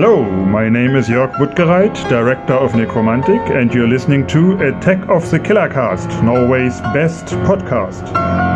Hello, my name is Jörg Butgereit, director of Necromantic, and you're listening to Attack of the Killer Cast, Norway's best podcast.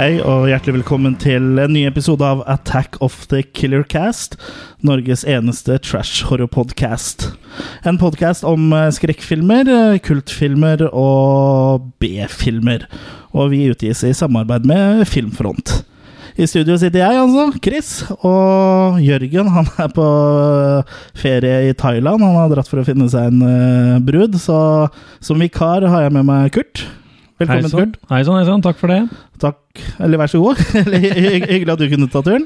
Hei og hjertelig velkommen til en ny episode av Attack of the Killer Cast. Norges eneste trash horror-podkast. En podkast om eh, skrekkfilmer, eh, kultfilmer og B-filmer. Og vi utgis i samarbeid med Filmfront. I studio sitter jeg, altså, Chris. Og Jørgen han er på eh, ferie i Thailand. Han har dratt for å finne seg en brud. Så som vikar har jeg med meg Kurt. Velkommen, Hei Kurt. hei sann, hei sann, takk for det. Takk. Eller vær så god. Hyggelig at du kunne ta turen.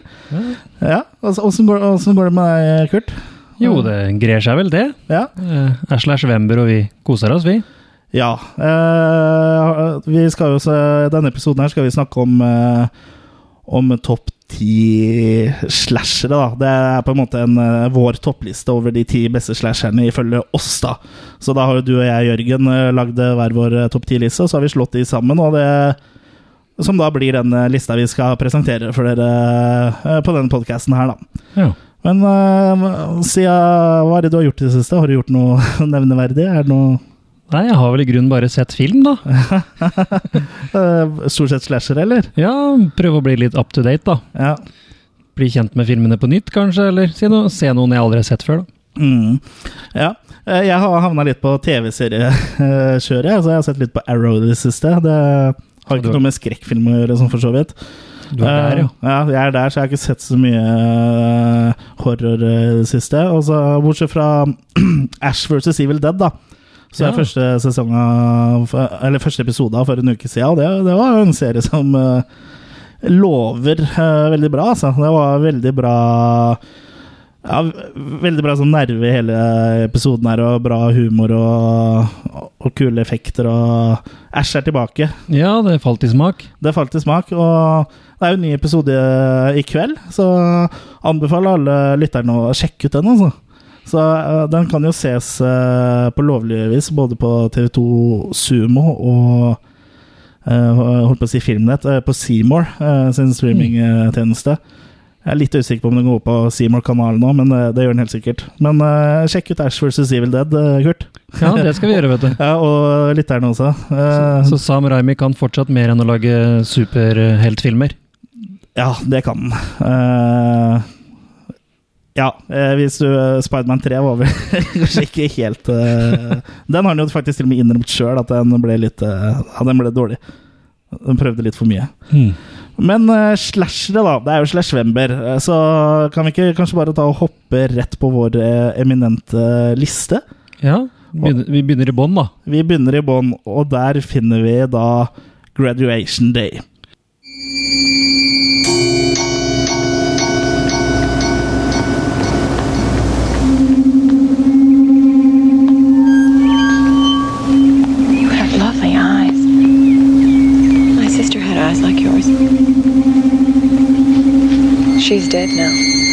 Ja, Åssen går, går det med deg, Kurt? Jo, det grer seg vel det. Ja. Eh, er slash Wember, og vi koser oss, vi. ja eh, vi skal jo se, Denne episoden her skal vi snakke om eh, Om topp ti slashere. da Det er på en måte en, eh, vår toppliste over de ti beste slasherne ifølge oss. da Så da har jo du og jeg, Jørgen, eh, lagd hver vår eh, topp ti-liste, og så har vi slått de sammen. Og det som da blir den eh, lista vi skal presentere for dere eh, på denne podkasten her, da. Ja. Men uh, siden, hva er det du har gjort i det siste? Har du gjort noe nevneverdig? Er det noe Nei, jeg har vel i grunnen bare sett film, da. eh, stort sett slasher, eller? Ja, prøve å bli litt up to date, da. Ja. Bli kjent med filmene på nytt, kanskje, eller se, noe, se noen jeg aldri har sett før, da. Mm. ja. Eh, Jeg har havna litt på TV-seriekjøret. Altså, jeg har sett litt på Arrow i det siste. Det har ikke noe med skrekkfilm å gjøre, sånn for så vidt. Du er der, ja. Uh, ja. Jeg er der, så jeg har ikke sett så mye uh, horror eh, i det siste. Og så, bortsett fra Ash vs. Evil Dead, da. Så Ja. er første sesong av Eller første episode av for en uke siden, og det, det var en serie som eh, lover uh, veldig bra, altså. Det var veldig bra ja, veldig bra sånn nerve i hele episoden her, og bra humor og, og kule effekter. Og Æsj er tilbake. Ja, det falt i smak. Det falt i smak, og det er jo en ny episode i kveld, så anbefaler alle lytterne å sjekke ut den, altså. Så uh, den kan jo ses uh, på lovlig vis, både på TV2 Sumo og eh, holdt på å si Filmnett, på Seymour sin streamingtjeneste. Jeg er litt usikker på om den går på Seymour-kanalen nå, men det gjør den helt sikkert. Men sjekk ut Ash vs. Evil Dead, Kurt. Ja, det skal vi gjøre, vet du. Ja, og lytterne også. Eh, Så Sam Raimi kan fortsatt mer enn å lage superheltfilmer. Ja, det kan den. Eh, ja, eh, hvis du Spiderman 3 var vel kanskje ikke helt eh, Den har han jo faktisk til og med innrømt sjøl, at den ble litt eh, den ble dårlig. Den prøvde litt for mye. Men uh, slashere, da. Det er jo Slashvember. eh, så kan vi ikke kanskje bare ta og hoppe rett på vår eh, eminente liste? Ja, begynner, vi begynner i bånn, da. Vi begynner i bånn, og der finner vi da Graduation Day. Eyes like yours. She's dead now.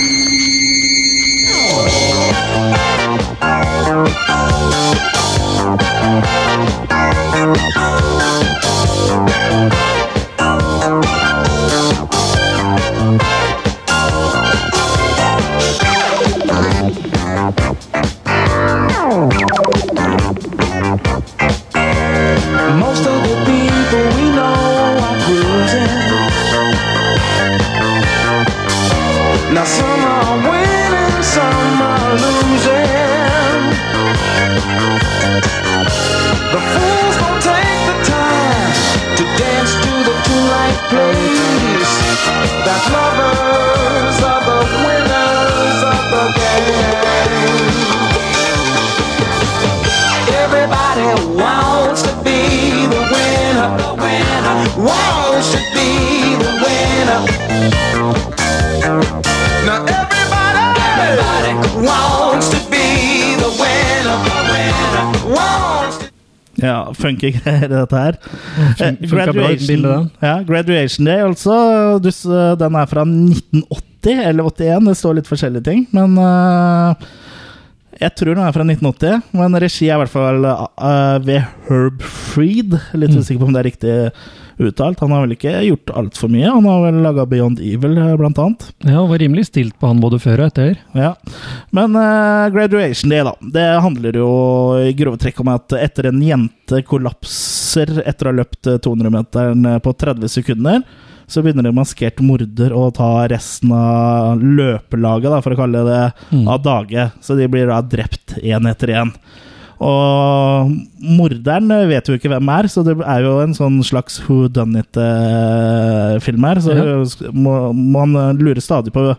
Ja, funky greier, dette her. Fun- Eh, funka bra ja, Graduation Day, altså. Du, den er fra 1980 eller 81, det står litt forskjellige ting. Men uh, jeg tror den er fra 1980. Men regi er i hvert fall uh, ved Herb Freed. Litt Mm. usikker på om det er riktig uttalt. Han har vel ikke gjort altfor mye. Han har vel laga Beyond Evil, eh, blant annet. Ja, og var rimelig stilt på han både før og etter. Ja, Men uh, Graduation Day, da. Det handler jo i grove trekk om at etter en jente kollapser etter å ha løpt 200-meteren på 30 sekunder, så begynner en maskert morder å ta resten av løpelaget, da, for å kalle det Mm. av dage. Så de blir da drept én etter én. Og morderen vet jo ikke hvem er, så det er jo en sånn slags who done it-film her. Så Ja. må, man lurer stadig på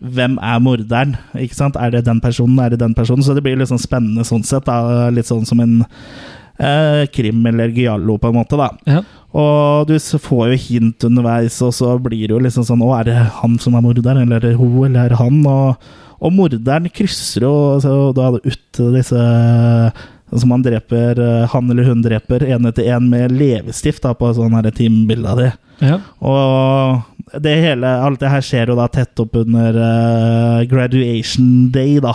hvem er morderen? Ikke sant? Er det den personen? Er det den personen? Så det blir litt sånn spennende sånn sett. Da. Litt sånn som en eh, krim eller giallo, på en måte. da Ja. og du får jo hint underveis, og så blir det jo liksom sånn Å, er det han som er morderen, eller er det hun, eller er det han? Og, og morderen krysser jo så da ut disse som han dreper, eh, han eller hun dreper, én etter én med leppestift på sånn teambilde av. Ja. Og det hele, alt det her skjer jo da tett opp under eh, graduation day, da.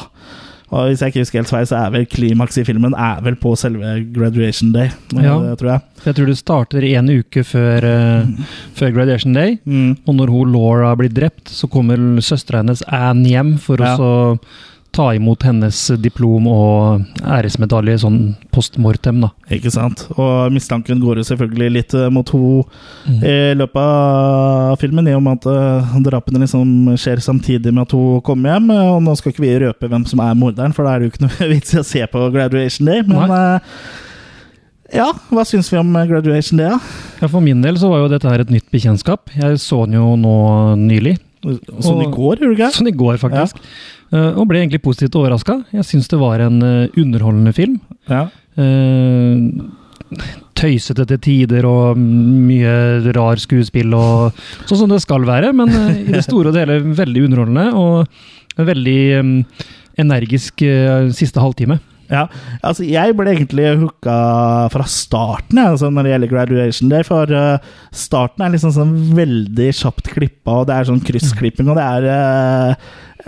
Og hvis jeg ikke husker helt feil, så er vel klimaks i filmen er vel på selve graduation day, Ja. Det, tror jeg. Jeg tror det starter en uke før, uh, før Graduation Day. Mm. Og når hun Laura blir drept, så kommer søstera hennes Anne hjem for Ja. å så ta imot hennes diplom og æresmedalje sånn post mortem, da. Ikke sant? Og mistanken går jo selvfølgelig litt eh, mot henne Mm. i løpet av filmen, i og med at eh, drapene liksom skjer samtidig med at hun kommer hjem. eh, Og nå skal ikke vi røpe hvem som er morderen, for da er det jo ikke noe vits i å se på Graduation Day. Men Nei. ja, hva syns vi om eh, Graduation Day, da? Ja, For min del så var jo dette her et nytt bekjentskap. Jeg så den jo nå nylig. Sånn i går, gjorde du ikke? Sånn i går, faktisk. Eh, og ble egentlig positivt overraska. Jeg syns det var en eh, underholdende film. Ja. Eh, tøysete til tider og mye rar skuespill og sånn som det skal være, men eh, i det store og det hele veldig underholdende og en veldig eh, energisk eh, siste halvtime. Ja, altså jeg ble egentlig hooka fra starten altså når det gjelder Graduation Day, for eh, starten er liksom sånn veldig kjapt klippa, og det er sånn kryssklipping, og det er eh,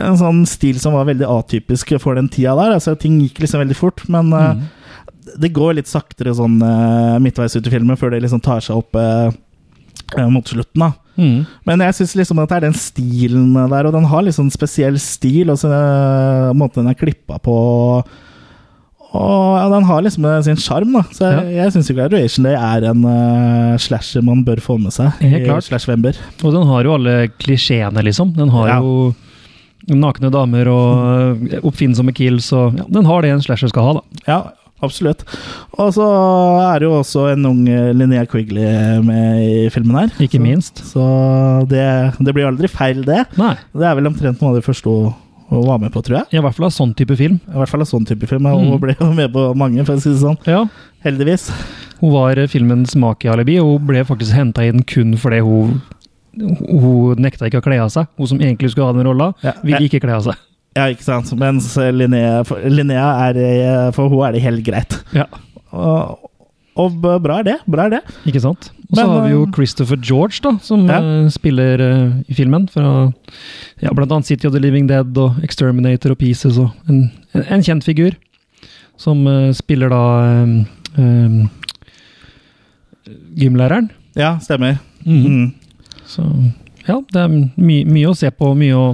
en sånn stil som var veldig atypisk for den tida der. altså Ting gikk liksom veldig fort, men eh, Mm. det går litt saktere sånn midtveis ut i filmen, før det liksom tar seg opp mot slutten. da Mm. men jeg syns liksom at det er den stilen der, og den har sånn spesiell stil, og så måten den er klippa på. Og ja, den har liksom eh, sin sjarm, da. Så jeg, jeg syns Graduation Day er en uh, slasher man bør få med seg Helt i klart. Slash-vember. Og den har jo alle klisjeene, liksom. Den har Ja. jo nakne damer og eh, oppfinnsomme kills og ja, Den har det en slasher skal ha, da. Ja, absolutt. Og så er det jo også en ung Linnea Quigley med i filmen her. Ikke så, minst. Så det, det blir aldri feil, det. Nei. Det er vel omtrent noe av det første hun, hun var med på, tror jeg. I hvert fall av sånn type film. I hvert fall av sånn type film. og Mm. Hun ble jo med på mange, for å si det sånn. Ja. Heldigvis. Hun var eh, filmens make-alibi, og hun ble faktisk henta inn kun fordi hun hun nekta ikke å kle av seg. Hun som egentlig skulle ha den rolla, Ja, ville ikke kle av seg. Ja, ikke sant. Mens Linnea, Linnea er eh, For hun er det helt greit. Ja, Og, og bra er det. Bra er det. ikke sant? Og så har vi jo eh, Christopher George, da, som Ja. eh, spiller uh, i filmen. Fra ja, annet City of the Living Dead og Exterminator og Pieces. Og en, en, en kjent figur. Som uh, spiller da um, um, gymlæreren. Ja, stemmer. Mm. Mm. Så ja, det er my mye å se på, mye å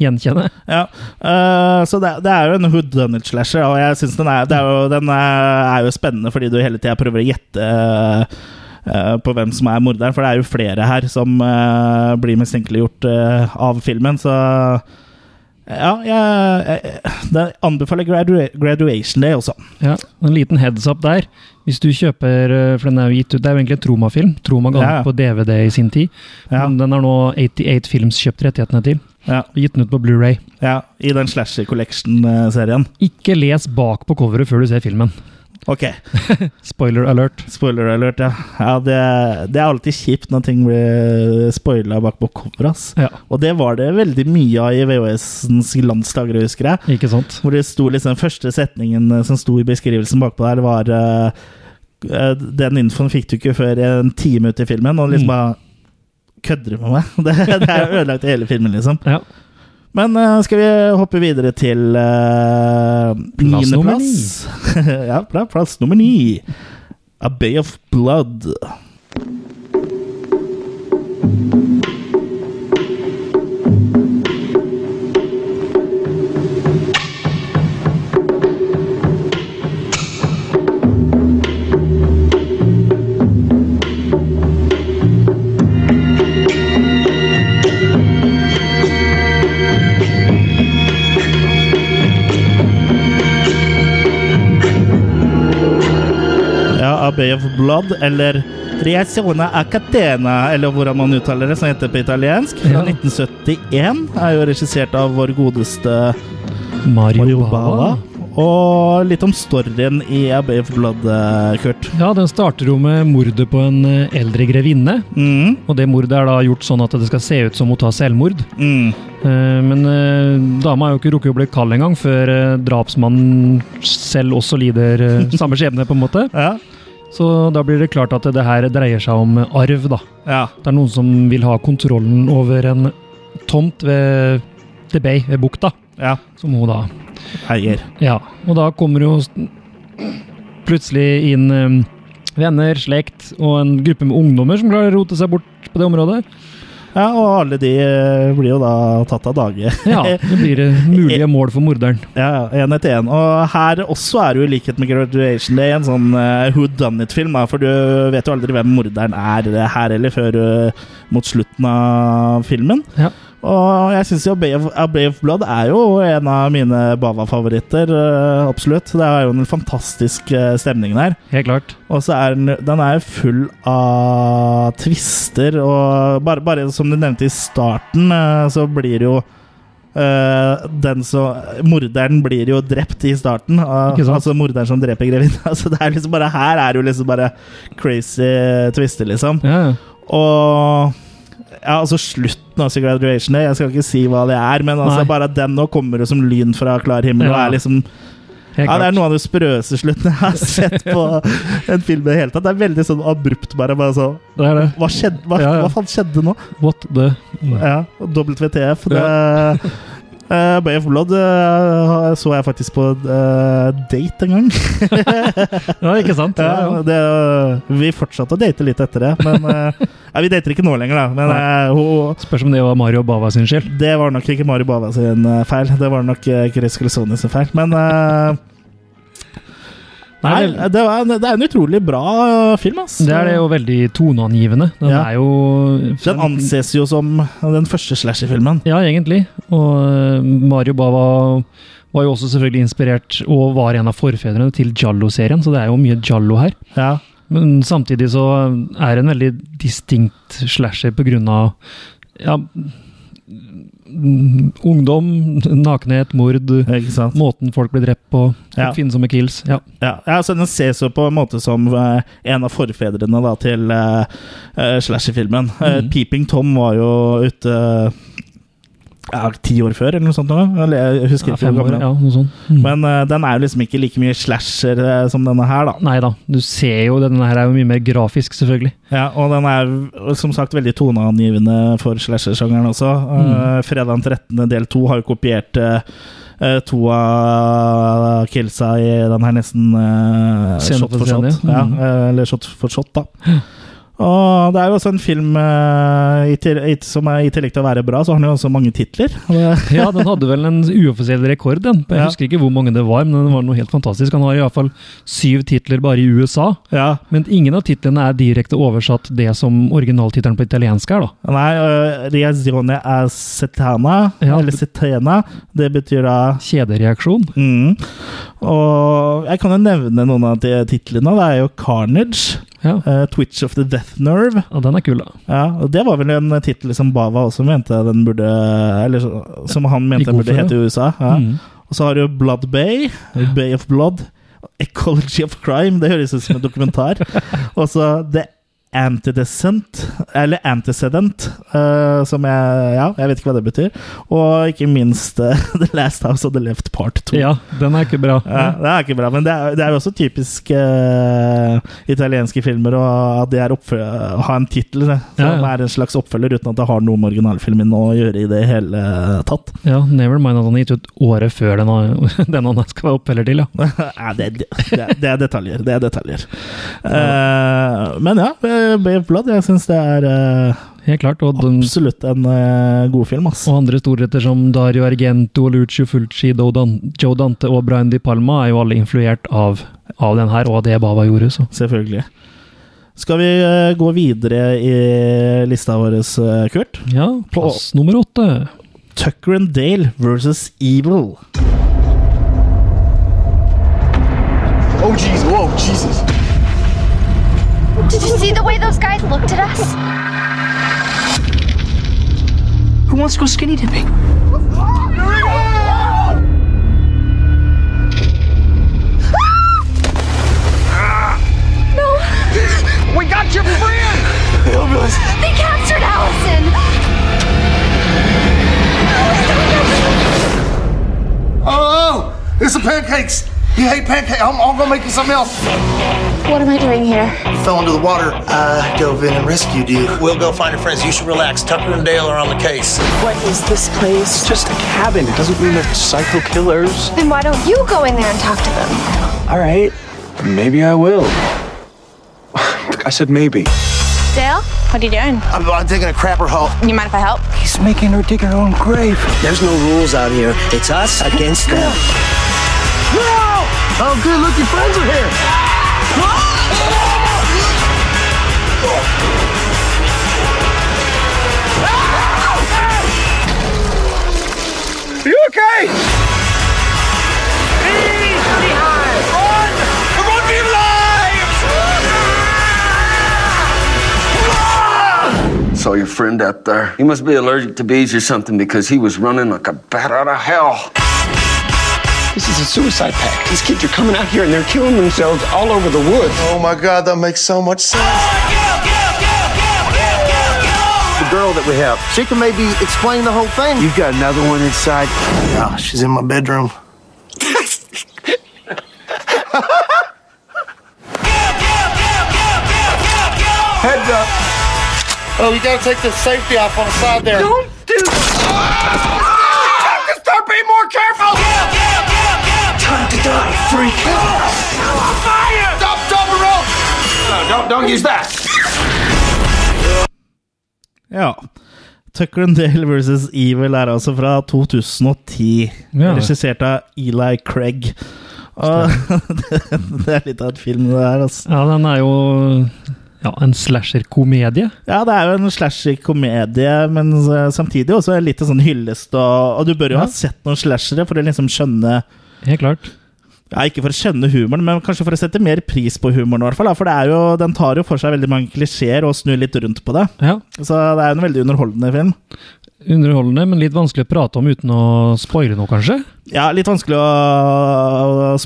gjenkjenne. Ja, uh, så det, det er jo en whodunit slasher, og jeg synes den er, er, jo, den er, er jo spennende fordi du hele tida prøver å gjette uh, på hvem som er morderen, for det er jo flere her som uh, blir mistenkeliggjort av filmen, så ja, jeg, jeg, anbefaler gradua Graduation Day også. Ja, En liten heads up der. Hvis du kjøper eh, For den er jo gitt ut Det er jo egentlig en Troma-film. Troma ga den Ja, ja. på DVD i sin tid. Ja, Men den har nå 88 Films kjøpt rettighetene til. ja, gitt den ut på Blu-ray ja, I den Slasher Collection-serien. Ikke les bak på coveret før du ser filmen. Ok, Spoiler alert. spoiler alert, ja. ja det, det er alltid kjipt når ting blir spoila bak på cover, ass. Ja, Og det var det veldig mye av i VHS-ens glansdager, husker jeg. ikke sant? Hvor det sto liksom første setningen eh, som sto i beskrivelsen bakpå der, var eh, Den infoen fikk du ikke før en time ut i filmen, og liksom Mm. bare Kødder du med meg? Det, det er ødelagt i hele filmen, liksom. Ja. Men uh, skal vi hoppe videre til uh, Plass nummer niendeplass? ja. Plass nummer ni. A Bay of Blood. Ja, Bay of Blood, eller Reazione a Catena, eller hvordan man uttaler det, som heter på italiensk, fra Ja. 1971. Er jo regissert av vår godeste Mario, Mario Bava. Og litt om storyen i A Bay of Blood, eh, Kurt. Ja, den starter jo med mordet på en eh, eldre grevinne. Mm, Og det mordet er da gjort sånn at det skal se ut som hun tar selvmord. mm. Eh, Men dama har jo ikke rukket å bli kald engang, før drapsmannen selv også lider samme skjebne, på en måte. Ja. Så da blir det klart at det her dreier seg om arv, da. ja. Det er noen som vil ha kontrollen over en tomt ved The Bay, ved bukta, Ja. som hun da Eier. Ja, og da kommer jo plutselig inn eh, venner, slekt og en gruppe med ungdommer som klarer å rote seg bort på det området. Ja, og alle de eh, blir jo da tatt av dage. Ja, det blir eh, mulige mål for morderen. Ja, én etter én. Og her også er det jo i likhet med Graduation Day en sånn uh, who done it-film. For du vet jo aldri hvem morderen er her eller før uh, mot slutten av filmen. Ja. Og jeg syns jo A of Blood er jo en av mine Bava-favoritter. eh, absolutt. Det er jo en fantastisk eh, stemning der. Helt klart. Og så er den, den er full av twister, og bare, bare som du nevnte i starten, eh, så blir jo Uh, den så Morderen blir jo drept i starten. Uh, altså morderen som dreper grevinna. Altså det er liksom bare Her er jo liksom bare crazy twister, liksom. Ja, ja. Og ja, altså slutten av Graduation Day, jeg skal ikke si hva det er, men altså Nei. bare den nå kommer som lyn fra klar himmel, og er liksom ja, det er noe av det sprøeste slutten jeg har sett på en film i det hele tatt. Det er veldig sånn abrupt, bare. bare så, Det det. hva skjedde? Hva, Ja, ja. hva faen skjedde nå? What the Ja, WTF. Det, eh, Bay of Blood uh, så jeg faktisk på uh, date en gang. Ja, ikke sant? Ja, Ja, det, vi fortsatte å date litt etter det, men eh, ja, Vi dater ikke nå lenger, da. Men eh, hun, Spørs om det var Mario Bava sin skyld. det var nok ikke Mario Bava sin eh, feil. Det var nok uh, Chris Glesoni sin feil. Men eh, Nei, Nei, det, var, det er en utrolig bra eh, film, ass. Det er det jo veldig toneangivende. Den Ja. er jo Den anses jo som den første slasher-filmen. Ja, egentlig. Og eh, Mario Bava var jo også selvfølgelig inspirert og var en av forfedrene til Jallo-serien, så det er jo mye Jallo her. Ja. Men samtidig så er det en veldig distinkt slasher på grunn av ja, ungdom, nakenhet, mord, måten folk blir drept på, Ja. oppfinnsomme kills. Ja. Ja, ja, så Den ses jo på en måte som uh, en av forfedrene da, til uh, slasher-filmen. Mm. Uh, Peeping Tom var jo ute ja, ti år før, eller noe sånt. nå. Jeg husker Ja, ikke fem år, ja, noe sånt. Mm. Men uh, den er jo liksom ikke like mye slasher uh, som denne her, da. Nei da, du ser jo denne her er jo mye mer grafisk, selvfølgelig. Ja, og den er som sagt veldig toneangivende for slasher-sjangeren også. Mm. Eh, Fredag den 13. del 2 har jo kopiert to av killsa i den her nesten shot for shot. ja. Ja, Mm. eller shot for shot, da. Og det er jo også en film eh, i til, i, som er, i tillegg til å være bra, så har den jo også mange titler. Og det- Ja, den hadde vel en uoffisiell rekord, den. Jeg Ja. husker ikke hvor mange det var, men den var noe helt fantastisk. Han har iallfall syv titler bare i USA. ja. Men ingen av titlene er direkte oversatt det som originaltittelen på italiensk er, da. Nei, uh, Reazione a Setana, Ja. eller Setena, det betyr da Kjedereaksjon. Mm. Og jeg kan jo nevne noen av de titlene. Det er jo Carnage, Ja. Uh, Twitch of the Death Nerve. ja, den er kul, da. Ja, og Det var vel en tittel som Bava også mente den burde Eller som han mente den burde hete i USA. Ja. Mm. Og så har du Blood Bay, Bay of Blood, Ecology of Crime. Det høres ut som en dokumentar. Og så The Antecedent, eller Antecedent, uh, som jeg Ja, jeg vet ikke hva det betyr. Og ikke minst uh, The Last House of the Left Part 2. Ja, den er ikke bra. Ja, det er ikke bra, men det er, jo også typisk uh, italienske filmer Og at det er å ha en tittel som Ja, ja. er en slags oppfølger, uten at det har noe med originalfilmen å gjøre i det hele tatt. Ja, Never mind at han har gitt ut året før den, den han skal være oppfølger til, ja. Det, det, det, er- det er detaljer. Det er detaljer. Men ja, Bay of Blood, jeg syns det er uh, Helt klart. Og, den, absolutt en uh, god film, ass. og andre storheter som Dario Argento, Lucio Fulci, Dan- Joe Dante og Brian Di Palma er jo alle influert av, av den her, og av det Bava gjorde, så. Selvfølgelig. Skal vi eh, gå videre i lista vår, Kurt? Ja, plass nummer åtte. Tucker and Dale versus Evil. Oh, jeez. Whoa, Jesus. Did you see the way those guys looked at us? Who wants to go skinny dipping? No, We got your friend! they captured Allison. Oh, oh, oh. it's the pancakes. You hate pancakes. I'm, I'm gonna make you something else. What am I doing here? You Fell into the water. I dove in and rescued you. We'll go find your friends. You should relax. Tucker and Dale are on the case. What is this place? Just a cabin. It doesn't mean they're psycho killers. Then why don't you go in there and talk to them? All right, maybe I will. I said maybe. Dale, what are you doing? I'm, I'm taking a crapper haul. You mind if I help? He's making her dig her own grave. There's no rules out here. It's us against them. Oh, good. Look, your friends are here. You okay? Run! Saw your friend up there. He must be allergic to bees or something because he was running like a bat out of hell. This is a suicide pact. These kids are coming out here and they're killing themselves all over the woods. Oh my God, that makes so much sense. The girl that we have, she can maybe explain the whole thing. You've got another one inside. Yeah, she's in my bedroom. Heads up. Oh, you gotta take the safety off on the side there. Don't do Have to start being more careful. Die, freak. Fire! Stop, stop, roll! No, don't, don't use that. Ja. Tucker and Dale versus Evil er altså fra 2010. Ja. Regissert av Eli Craig. Det, det er litt av et film, det her. Altså. Ja, den er jo ja, en slasher-komedie. Ja, det er jo en slasher-komedie, men eh, samtidig også litt en sånn hyllest. Og, og du bør jo Ja. ha sett noen slashere for å liksom skjønne Helt klart. Ja, Ikke for å skjønne humoren, men kanskje for å sette mer pris på humoren. i hvert fall, For det er jo, den tar jo for seg veldig mange klisjeer og snur litt rundt på det. Ja, Så det er jo en veldig underholdende film. Underholdende, men litt vanskelig å prate om uten å spoile noe, kanskje? Ja, litt vanskelig å,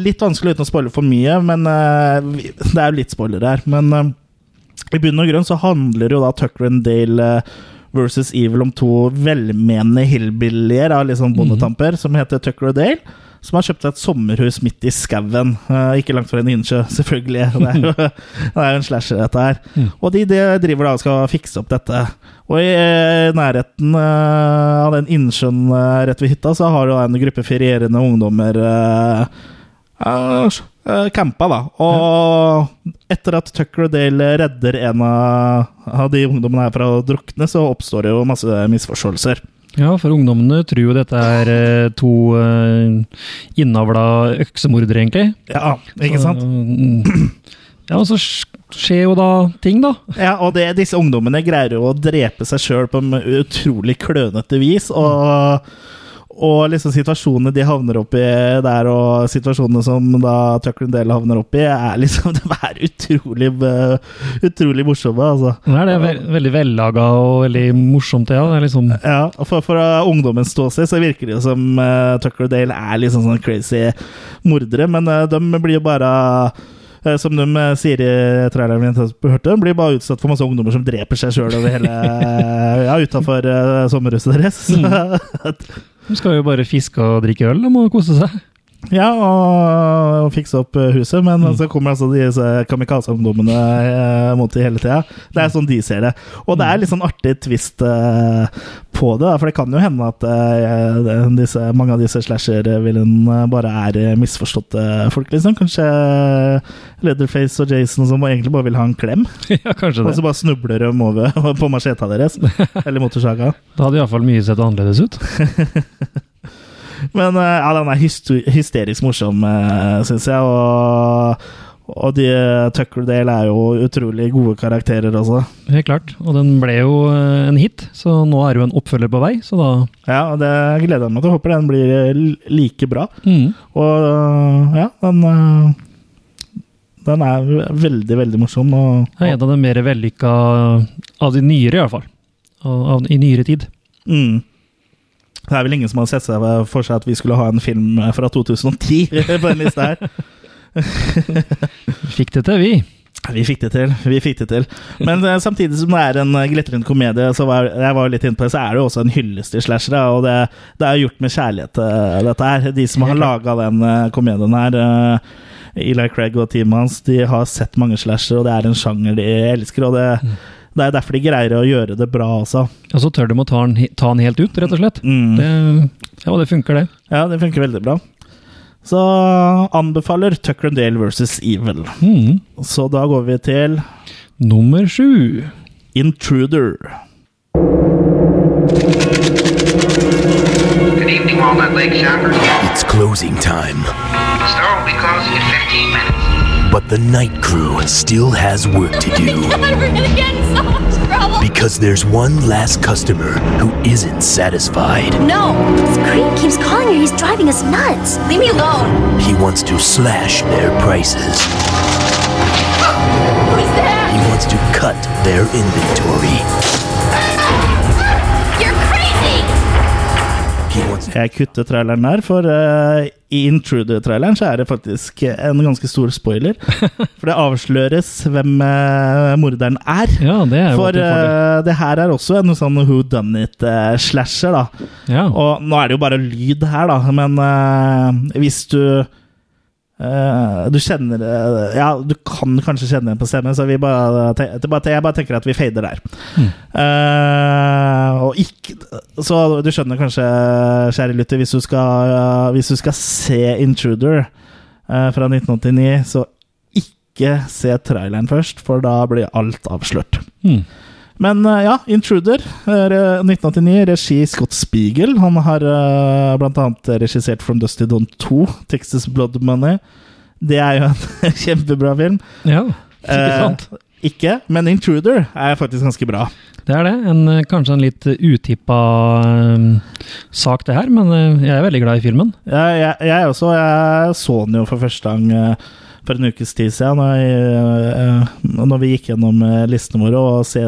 Litt vanskelig uten å spoile for mye, men eh, det er jo litt spoiler her. Men eh, i bunn og grunn så handler jo da Tucker and Dale eh, versus Evil om to velmenende hillbillier av liksom bondetamper som heter Tucker og Dale. Som har kjøpt seg et sommerhus midt i skauen, Uh, ikke langt fra en innsjø, selvfølgelig. Det er jo, det er jo en slasher, dette her. Og de, de driver da og skal fikse opp dette. Og i uh, nærheten eh, av den innsjøen rett ved hytta, så har jo en gruppe ferierende ungdommer campa, da. Og etter at Tucker og Dale redder en av, av de ungdommene her fra å drukne, så oppstår det jo masse misforståelser. Ja, for ungdommene tror jo dette er eh, to uh, innavla øksemordere, egentlig. Ja, ikke sant? Ja, og så skjer jo da ting, da. Ja, og det, disse ungdommene greier jo å drepe seg sjøl på en utrolig klønete vis. Og, og liksom situasjonene de havner opp i der, og situasjonene som da Tucker Dale havner oppi, er liksom De er utrolig, eh, utrolig morsomme, altså. Det er ve veldig vellaga og veldig morsomt, ja. Det liksom Ja, for, for ungdommens ståsted så virker det jo som uh, Tucker Dale er liksom sånn crazy mordere, men uh, de blir jo bare Eh, Som de eh, sier i traileren vi hørte, blir bare utsatt for masse ungdommer som dreper seg sjøl over hele Ja, utafor sommerhuset deres. De skal jo bare fiske og drikke øl, de må kose seg. Ja, og, og fikse opp eh, huset, men så kommer altså disse kamikaze-ungdommene eh, mot de hele tida. Det er sånn de ser det. Og det er litt sånn artig twist eh, på det, for det kan jo hende at eh, disse, mange av disse slasher-villene bare er eh, misforståtte folk, liksom. Kanskje Leatherface og Jason som egentlig bare vil ha en klem, ja, kanskje og så bare snubler de over på macheta deres. Eller motorsaga. Da hadde iallfall mye sett annerledes ut. Men eh, ja, den er hysterisk morsom, uh, syns jeg. Og, og de, Tuckerdale er jo utrolig gode karakterer også. Helt klart. Og den ble jo eh, en hit, så nå er det jo en oppfølger på vei, så da Ja, og det gleder jeg meg til. Håper den blir eh, like bra. mm. Og ja, den Den er veldig, veldig morsom. Og, er en av de mer vellykka av de nyere, iallfall. Av, av, I nyere tid. mm. Det er vel ingen som har sett seg for seg at vi skulle ha en film fra 2010 på den liste her. Fikk det til, vi. Vi fikk det til. vi fikk det til Men eh, samtidig som det er en uh, glitrende komedie, så var jeg var litt inne på det, så er det jo også en hyllest til slashere. Og det, det er gjort med kjærlighet, uh, dette her. De som har laga den komedien her, Eli Craig og teamet hans, de har sett mange slashere, og det er en sjanger de elsker. Og det, det er derfor de greier å gjøre det bra også. Og så tør de å ta den, ta den helt ut, rett og slett. Mm. Det, ja, det funker, det. Ja, det funker veldig bra. Så anbefaler Tucker and Dale versus Evil. Mm. Så da går vi til Nummer sju. Intruder. Good evening, Walnut Lake shoppers. It's closing time, The store will be closing in 15 minutes. But the night crew still has work to do. God, we're gonna get in so. Because there's one last customer who isn't satisfied. No, this creep keeps calling her. He's driving us nuts. Leave me alone. He wants to slash their prices. Who's there? He wants to cut their inventory. You're crazy. He wants Jeg kutter traileren der, for eh, i Intruder-traileren så er det faktisk en ganske stor spoiler. For det avsløres hvem uh, morderen er. Ja, det er For eh, det her er også en sånn who done it-slasher, da. Ja. Og nå er det jo bare lyd her, da, men eh, hvis du eh, du kjenner uh, Ja, du kan kanskje kjenne den på stemmen, så vi bare, jeg bare tenker at vi fader der. Eh, og ikke Så du skjønner kanskje, kjære lytter, hvis du skal, hvis du skal se Intruder fra 1989, så ikke se traileren først, for da blir alt avslørt. Mm. Men eh, ja, Intruder, eh, 1989, regi Scott Spiegel. Han har uh, blant annet regissert From Dusty Dawn 2, Texas Blood Money. Det er jo en kjempebra film. ja, ikke Eh, sant? ikke, men Intruder er faktisk ganske bra. Det er det. En, eh, kanskje en litt utippa um, sak, det her, men eh, jeg er veldig glad i filmen. Jeg, jeg, jeg også. Jeg så den jo for første gang eh, for en ukes tid siden, når, jeg, eh, når vi gikk gjennom eh, listene våre, og se,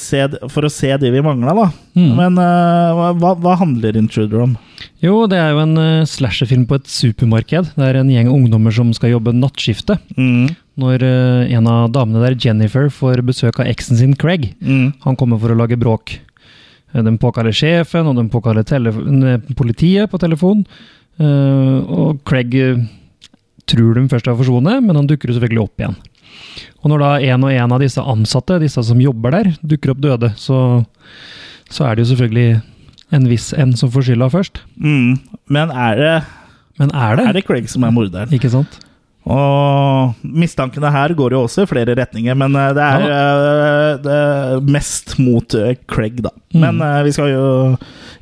se, for å se de vi mangla, da. Mm. Men eh, hva, hva handler Intruder om? Jo, det er jo en slasherfilm på et supermarked. Det er en gjeng ungdommer som skal jobbe nattskifte. Mm. Når en av damene der, Jennifer, får besøk av eksen sin Craig. Mm. Han kommer for å lage bråk. De påkaller sjefen, og de påkaller politiet på telefon. Og Craig tror de først har forsvunnet, men han dukker jo selvfølgelig opp igjen. Og når da en og en av disse ansatte, disse som jobber der, dukker opp døde, så, så er det jo selvfølgelig en viss en som får skylda først. Mm. Men er det, Men er det? er det Craig som er morderen? Ikke sant? Og mistankene her går jo også i flere retninger, men eh, det er, ja. det er mest mot eh, Craig, da. Mm. Men eh, vi skal jo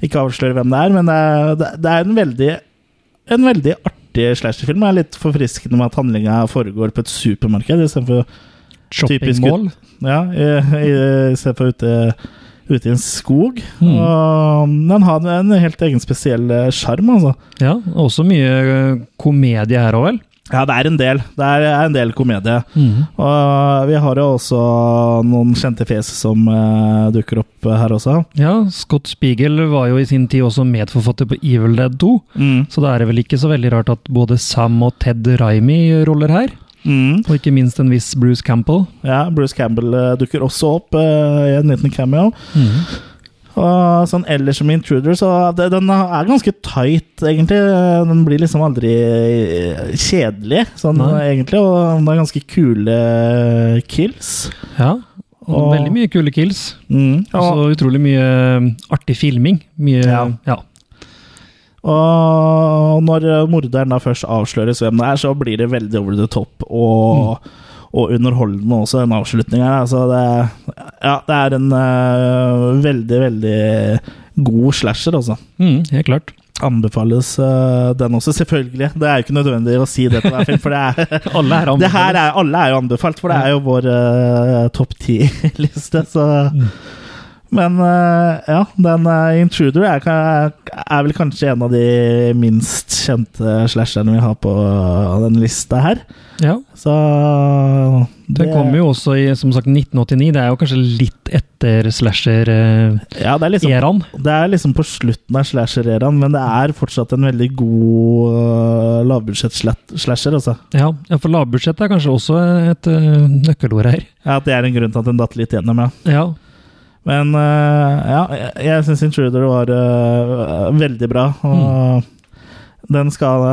ikke avsløre hvem det er, men det er, det er en veldig en veldig artig slasherfilm. Det er litt forfriskende med at handlinga foregår på et supermarked istedenfor Shoppingmål. Ja, i, i, i stedet for ute, ute i en skog. Mm. Og den har en helt egen spesiell eh, sjarm, altså. Ja, også mye eh, komedie her òg, vel? Ja, det er en del. Det er en del komedie. Mm. Og vi har jo også noen kjente fjes som uh, dukker opp her også. Ja, Scott Spiegel var jo i sin tid også medforfatter på Evil Dead 2, Mm. så da er det vel ikke så veldig rart at både Sam og Ted Raimi roller her. Mm. Og ikke minst en viss Bruce Campbell. Ja, Bruce Campbell uh, dukker også opp uh, i en liten cameo. Og sånn ellers som Intruder, så det, den er ganske tight, egentlig. Den blir liksom aldri eh, kjedelig, sånn Nei. egentlig. Og det er ganske kule kills. Ja. Og veldig mye kule kills. Mm. Og så utrolig mye um, artig filming. Mye Ja. ja. Og når morderen da først avsløres hvem det er, så blir det veldig over the top og, og underholdende også, den avslutningen her. Altså det, ja, det er en uh, veldig, veldig god slasher, altså. Mm, helt klart. Anbefales uh, den også, selvfølgelig. Det er jo ikke nødvendig å si det til hver film, for det er Alle er det her er, alle er jo anbefalt, for det er jo vår uh, topp ti-liste, så Men eh, ja, den eh, Intruder er, er vel kanskje en av de minst kjente slasherne vi har på denne lista her. Ja. Så Den kom jo også i som sagt 1989. Det er jo kanskje litt etter slasher-eraen. Ja, det er liksom, det er liksom på slutten av slasher-eraen, men det er fortsatt en veldig god uh, lavbudsjett-slasher, altså. Ja, ja, for lavbudsjett er kanskje også et uh, nøkkelord her. Ja, at det er en grunn til at den datt litt gjennom, ja. Ja. Men uh, ja, jeg, jeg syns Intruder var uh, veldig bra. Og den, skal,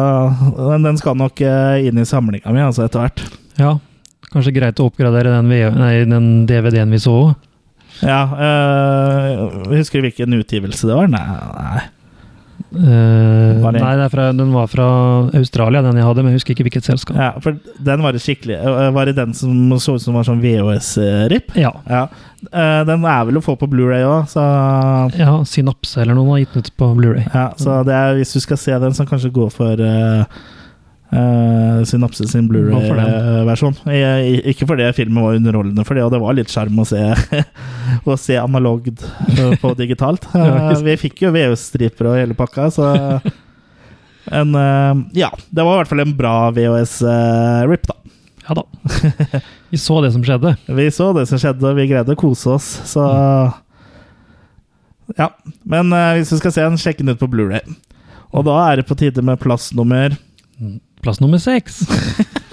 den, den skal nok inn i samlinga mi altså, etter hvert. ja. Kanskje greit å oppgradere den, den DVD-en vi så òg. Ja, uh, Husker du hvilken utgivelse det var? Nei. nei. Eh, Var nei, er fra, den var fra Australia, den jeg hadde, men jeg husker ikke hvilket selskap. Ja, for den var det skikkelig uh, Var det den som så ut som var sånn VHS-rip? Ja. Uh, den er vel å få på Blu-ray òg, så ja, Synapse eller noen har gitt den ut på Blu-ray. Ja, så det er, hvis du skal se den, så kanskje gå for uh, uh, Synapse sin Blu-ray-versjon. Ikke fordi filmen var underholdende, for det, og det var litt sjarm å se Å se analogt uh, på digitalt. Uh, vi fikk jo VHS-striper og hele pakka, så en, uh, Ja, det var i hvert fall en bra VHS-rip, da. Ja da. Vi så det som skjedde. Vi så det som skjedde, og vi greide å kose oss, så Ja. Men eh, hvis du skal se den, sjekk den ut på Blu-ray. Og da er det på tide med plass nummer Plass nummer seks.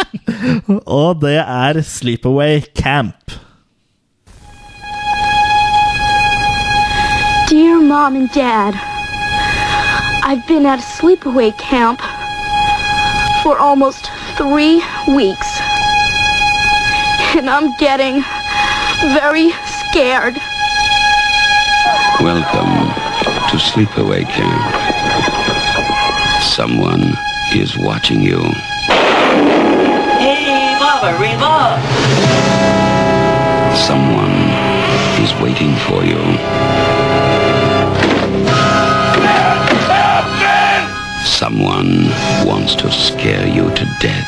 Og det er Sleepaway Camp. Dear Mom and Dad, I've been at a sleepaway camp for almost three weeks. And I'm getting very scared. Welcome to Sleepaway Camp. Someone is watching you. Hey, Baba, Reba! Someone is waiting for you. Someone wants to scare you to death.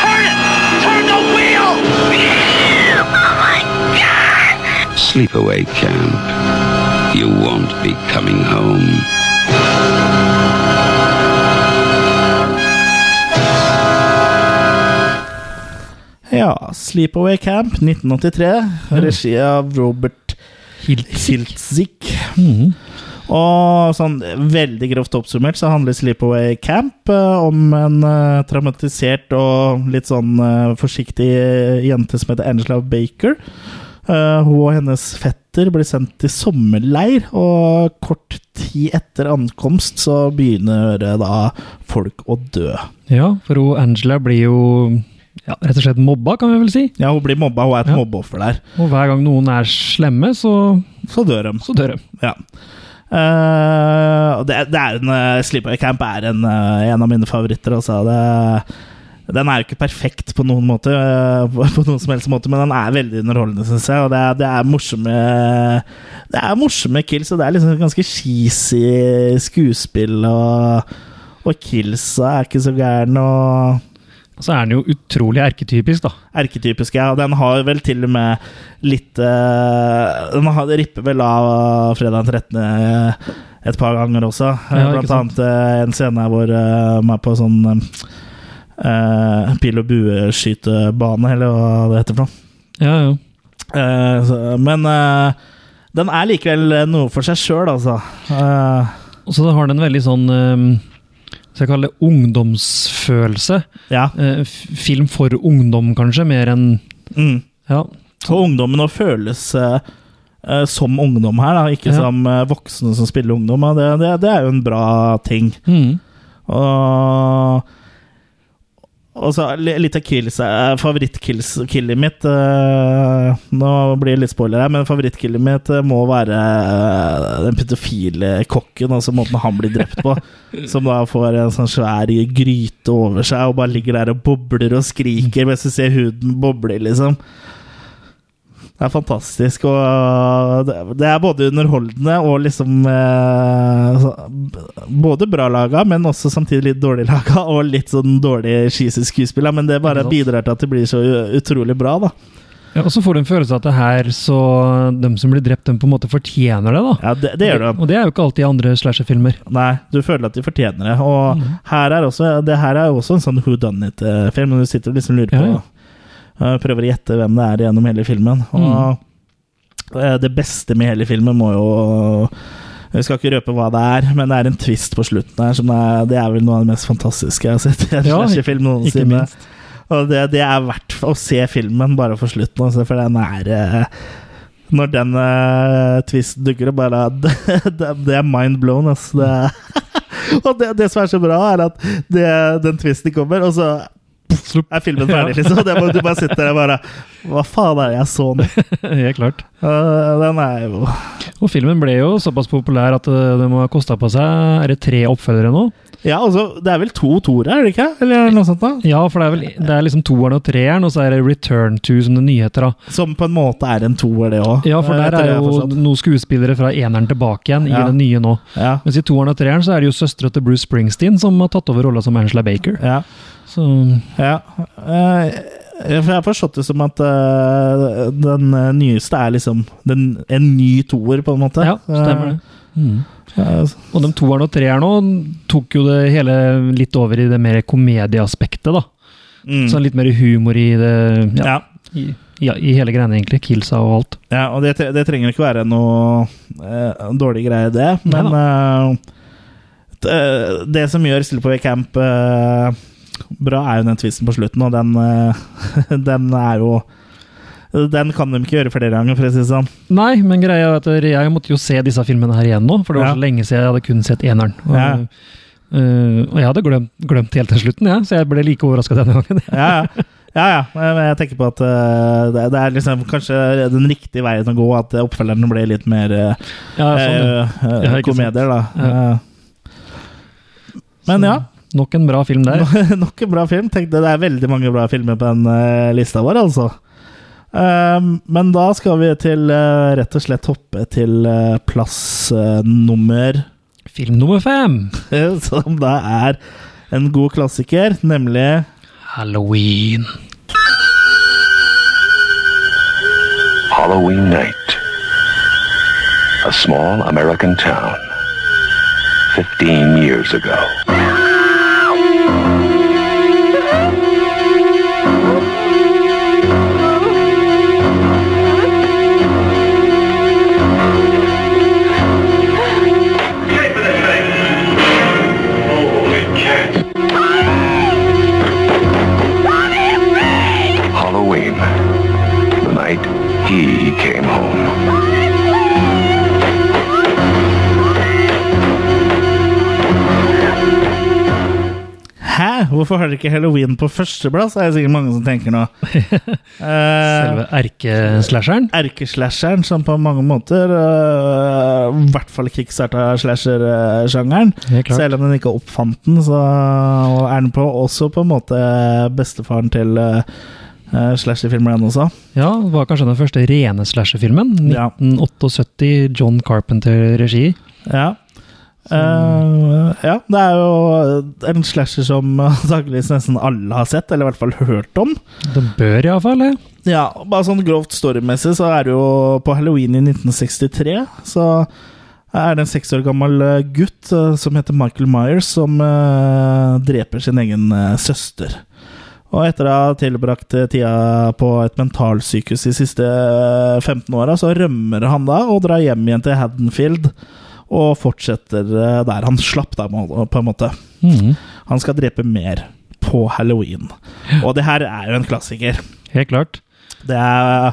Turn it! Turn the wheel! Oh my god! Sleepaway Camp. You won't be coming home. Ja, Sleepaway Camp 1983. Regi av Robert Hiltzik. Og sånn veldig grovt oppsummert så handler Sleepaway Camp eh, om en eh, traumatisert og litt sånn eh, forsiktig jente som heter Angela Baker. Eh, hun og hennes fetter blir sendt til sommerleir, og kort tid etter ankomst så begynner eh, da folk å dø. Ja, for hun Angela blir jo ja, rett og slett mobba, kan vi vel si. Ja, hun blir mobba, hun er et Ja. mobbeoffer der. Og hver gang noen er slemme, så Så dør de. Så dør de. Ja. Uh, det, det er en uh, Sleepaway Camp er en, uh, en av mine favoritter. Altså. Det, den er jo ikke perfekt på noen måte, eh, på, noen som helst måte, men den er veldig underholdende, syns jeg. Og det er, det er morsomme Det er morsomme kills, og det er liksom ganske cheesy skuespill. Og, og killsa er ikke så gæren. Og så er den jo utrolig erketypisk, da. Erketypisk, ja. Den har vel til og med litt eh, Den har, ripper vel av fredag den 13. et par ganger også. Ja, Blant annet eh, en scene hvor man er på sånn eh, pil- og bueskytebane, eller hva det heter for noe. Ja, ja. Eh, så, men eh, den er likevel noe for seg sjøl, altså. Eh, Og så har den veldig sånn um, Så jeg kalle det ungdomsfølelse. Ja. Film for ungdom, kanskje, mer enn Mm. Ja. Og ungdommen å føles som ungdom her, da, ikke Ja. som voksne som spiller ungdom. Det, det, det er jo en bra ting. Mm. Og, og så litt av kills eh, Favorittkillet mitt eh, Nå blir det litt spoiler her, men favorittkillet mitt eh, må være den pedofile kokken. Altså måten han blir drept på. som da får en sånn svær gryte over seg og bare ligger der og bobler og skriker mens du ser huden boble, liksom. Det er fantastisk, og det, det er både underholdende og liksom eh, Både bra laga, men også samtidig litt dårlig laga, og litt sånn dårlig cheesy skuespill. Men det bare bidrar til at det blir så utrolig bra, da. Ja, og så får du en følelse av at det her, så de som blir drept, de på en måte fortjener det, da. Ja, det, det gjør de. Og det er jo ikke alltid i andre slasherfilmer. Nei, du føler at de fortjener det. Og her er også, det her er jo også en sånn who done it-film. Du sitter og liksom lurer på Ja, ja. Eh, Prøver å gjette hvem det er gjennom hele filmen. Og mm. det beste med hele filmen må jo vi skal ikke røpe hva det er, men det er en twist på slutten her som er, det er vel noe av det mest fantastiske jeg har sett i en Ja, slasherfilm noensinne. Og det, det er verdt å se filmen bare for slutten, altså, for den er eh, Når den uh, twisten dukker opp, bare det, det, er mind blown, altså. Det, og det, det som er så bra, er at det, den twisten kommer, og så er filmen ferdig, liksom. Det, må- du bare sitter der og bare Hva faen er det jeg så nå? Helt klart. Uh, den er jo Og filmen ble jo såpass populær at eh, det må ha kosta på seg Er det tre oppfølgere nå? Ja, altså, det er vel to toere, er det ikke? Eller noe sånt? da? Ja, for det er vel det er liksom toeren og treeren, og så er det Return to, som det nyheter. da. Som på en måte er en toer, det òg. Ja, for der er jo noen skuespillere fra eneren tilbake igjen i den nye nå. Ja. Mens i toeren og treeren så er det jo søstera til Bruce Springsteen som har tatt over rolla som Angela Baker. Ja. Så Ja. eh, jeg har forstått det som at eh, den eh, nyeste er liksom den, en ny toer, på en måte. ja, stemmer det. Mm. Eh, Og de toeren og treeren nå tok jo det hele litt over i det mer komedieaspektet, da. mm. Sånn litt mer humor i det Ja, ja. i, ja, i hele greiene, egentlig. Kilsa og alt. Ja, og det, det trenger ikke være noe eh, dårlig greie, det. Men eh, det, som gjør Sleepaway Camp eh, bra, er jo den tvisten på slutten, og den, eh, den er jo Den kan de ikke gjøre flere ganger, for å si det sånn. Nei, men greia er at jeg måtte jo se disse filmene her igjen nå, for det var Ja. så lenge siden jeg hadde kun sett eneren. Og, Ja. uh, og jeg hadde glemt, glemt helt til slutten, ja, så jeg ble like overraska denne gangen. Ja, ja. Ja, ja. Jeg tenker på at eh, det, er liksom kanskje den riktige veien å gå, at oppfølgerne ble litt mer Ja, sånn, ja. komedier, da. Ja. Men ja. Nok en bra film der. Nok en bra film. Tenk det, det er veldig mange bra filmer på den uh, lista vår, altså. Um, men da skal vi til uh, rett og slett hoppe til uh, plass nummer Film nummer fem. Som da er en god klassiker, nemlig Halloween. Halloween night. A small American town. 15 years ago. Hvorfor har dere ikke halloween på førsteplass? er det sikkert mange som tenker nå. Selve erkeslasheren. Erkeslasheren, som på mange måter uh, I hvert fall kickstarta slasher-sjangeren. Selv om den ikke oppfant den, så er den på, også på en måte bestefaren til uh, øh, slasherfilmer, den også. Ja, det var kanskje den første rene slasherfilmen. Ja. 1978, John Carpenter-regi. Ja. Eh, ja, det er jo en slasher som antakeligvis nesten alle har sett, eller i hvert fall hørt om. Det bør iallfall det. Ja, bare sånn grovt storymessig så er det jo på halloween i 1963 så er det en seks år gammel eh, gutt eh, som heter Michael Myers, som uh, dreper sin egen uh, søster. Og etter å ha tilbrakt tida på et mentalsykehus de siste eh, 15 åra, så rømmer han da og drar hjem igjen til Haddonfield. Og fortsetter eh, der han slapp, da, på en måte. Mm. Han skal drepe mer på halloween. Og det her er jo en klassiker. Helt klart. Det er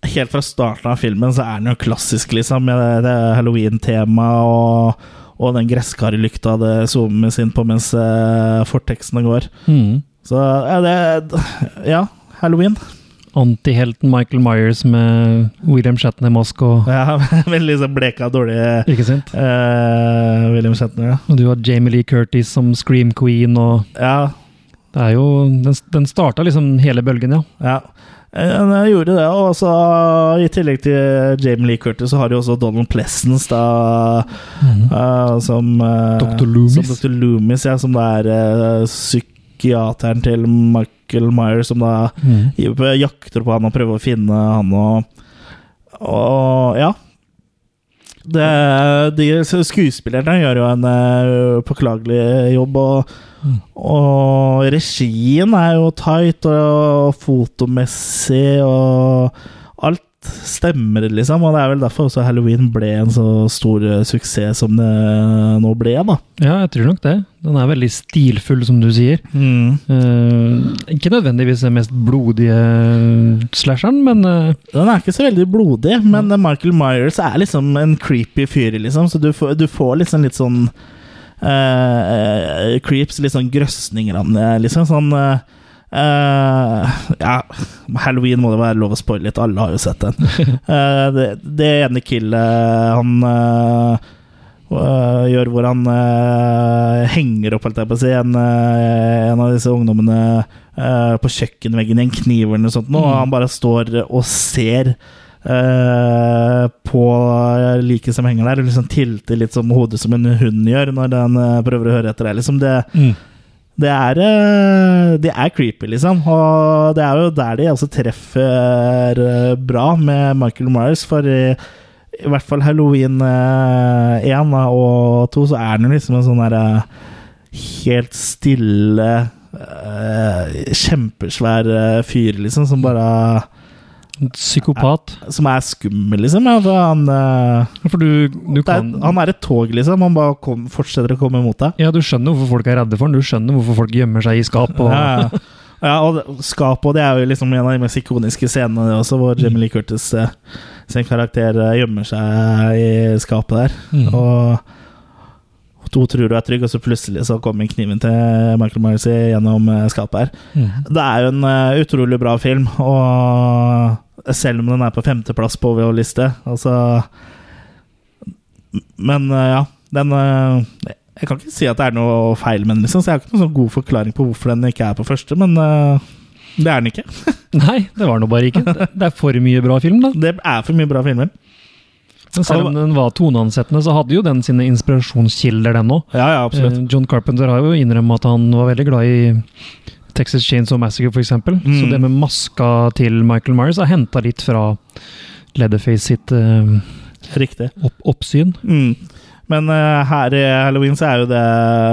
Helt fra starten av filmen så er den jo klassisk, liksom, med det, halloween-temaet og, og den gresskarlykta det zoomes inn på mens eh, fortekstene går. Mm. Så ja, det Ja, halloween. Antihelten Michael Myers med William Shatner-mask og Ja, Veldig sånn bleka, dårlig Ikke sant? Uh, William Shatner, ja. Og du har Jamie Lee Curtis som Scream Queen og ja. Det er jo Den, den starta liksom hele bølgen, ja. Ja. Eh, Jeg gjorde det, og så i tillegg til Jamie Lee Curtis, så har de også Donald Plessons da, eh, som eh, Dr. Loomis. Som Dr. Loomis, ja, som da er eh, psykiateren til Michael Myers, som da mm. jakter på han og prøver å finne han og Og ja. Det, de skuespillerne gjør jo en uh, påklagelig jobb, og, og regien er jo tight, og fotomessig, og alt stemmer, liksom. Og det er vel derfor også halloween ble en så stor eh, suksess som det nå ble, da. Ja, jeg tror nok det. Den er veldig stilfull, som du sier. Eh, ikke nødvendigvis den mest blodige slasheren, men uh, Den er ikke så veldig blodig, men Michael Myers er liksom en creepy fyr, liksom. Så du får, du får liksom litt sånn uh, creeps, litt sånn grøsninger av den, liksom. Sånn eh, Ja, Halloween må det være lov å spoile litt, alle har jo sett den. Uh, det, det ene killet han uh, gjør hvor han henger opp, holdt jeg på å si, en, en av disse ungdommene på kjøkkenveggen i en kniv eller noe sånt, og Mm. han bare står og ser Uh, på liket som henger der, og liksom tilter litt som hodet som en hund gjør når den uh, prøver å høre etter deg. Liksom det, mm. Det er, øh, det er creepy, liksom. Og det er jo der de også treffer øh, bra med Michael Myers, for i, i hvert fall Halloween øh, 1 og 2, så er han liksom en sånn derre helt stille Kjempesvær fyr, liksom, som bare psykopat. Som er skummel, liksom. Ja, for han For du, du kan... er, Han er et tog, liksom. Han bare kom, fortsetter å komme mot deg. Ja, du skjønner hvorfor folk er redde for han. Du skjønner hvorfor folk gjemmer seg i skap. Og, Ja, ja. ja, og skap og det er jo liksom en av de mest ikoniske scenene også, hvor Jimmy Lee Curtis eh, sin karakter eh, gjemmer seg i skapet der. Mm. Og to tror du er trygg, og så plutselig så kommer kniven til Michael Myers gjennom eh, skapet her. Mm. Det er jo en eh, utrolig bra film, og selv om den er på femteplass på VH-liste, altså Men eh, ja, den Jeg kan ikke si at det er noe feil med den, liksom, så jeg har ikke noen sånn god forklaring på hvorfor den ikke er på første, men det er den ikke. Nei, det var nå bare ikke. Det det er for mye bra film, da. Det er for mye bra filmer. Men selv om den var toneansettende, så hadde jo den sine inspirasjonskilder, den òg. Ja, ja, absolutt. John Carpenter har jo innrømmet at han var veldig glad i Texas Chainsaw Massacre, f.eks. Mm. Så det med maska til Michael Myers er henta litt fra Leatherface sitt uh, Riktig. opp oppsyn. Mm. Men uh, her i Halloween så er jo det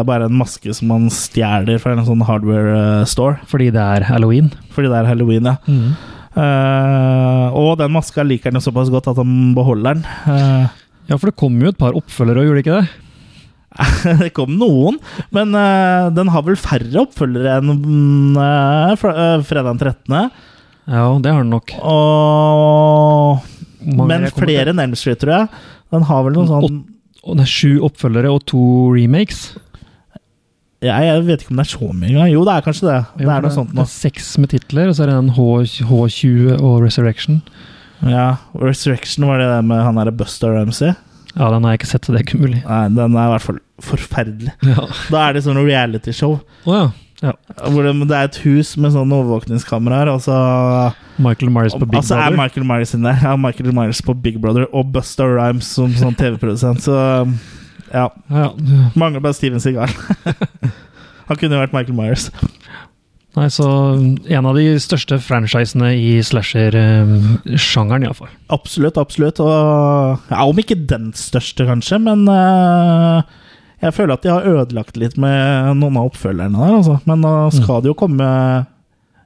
bare en maske som man stjeler fra en sånn hardware eh, store. Fordi det er halloween. Fordi det er halloween, ja. Mm. Eh, og den maska liker han jo såpass godt at han beholder den. Uh, Ja, for det kom jo et par oppfølgere, gjorde det ikke det? det kom noen, men uh, den har vel færre oppfølgere enn fre- fredag den 13. Ja, det har den nok. Men flere enn Elm Street, tror jeg. Den har vel noe sånn det er sju oppfølgere og to remakes. Ja, Jeg vet ikke om det er så mye engang. Jo, det er kanskje det. Det er noe sånt Det nå. er seks med titler, og så er det en H, H20 og Resurrection. Ja, Resurrection var det med han derre Buster Ramsey. Ja, den har jeg ikke sett, så det er ikke mulig. Nei, den er i hvert fall forferdelig. Ja. Da er det sånn realityshow. Oh, ja. ja. Hvor det, det er et hus med sånne overvåkningskameraer, og så Michael Myers på Big altså er Michael Myers inne. Ja, Michael Myers på Big Brother og Buster Rhymes som sånn TV-produsent. Så ja. Ja, Mangler bare Steven Seagal. Han kunne vært Michael Myers. Nei, så en av de største franchisene i slasher-sjangeren, iallfall. Absolutt, absolutt. Og, ja, om ikke den største, kanskje, men uh, jeg føler at de har ødelagt litt med noen av oppfølgerne der. Altså. Men nå skal det jo komme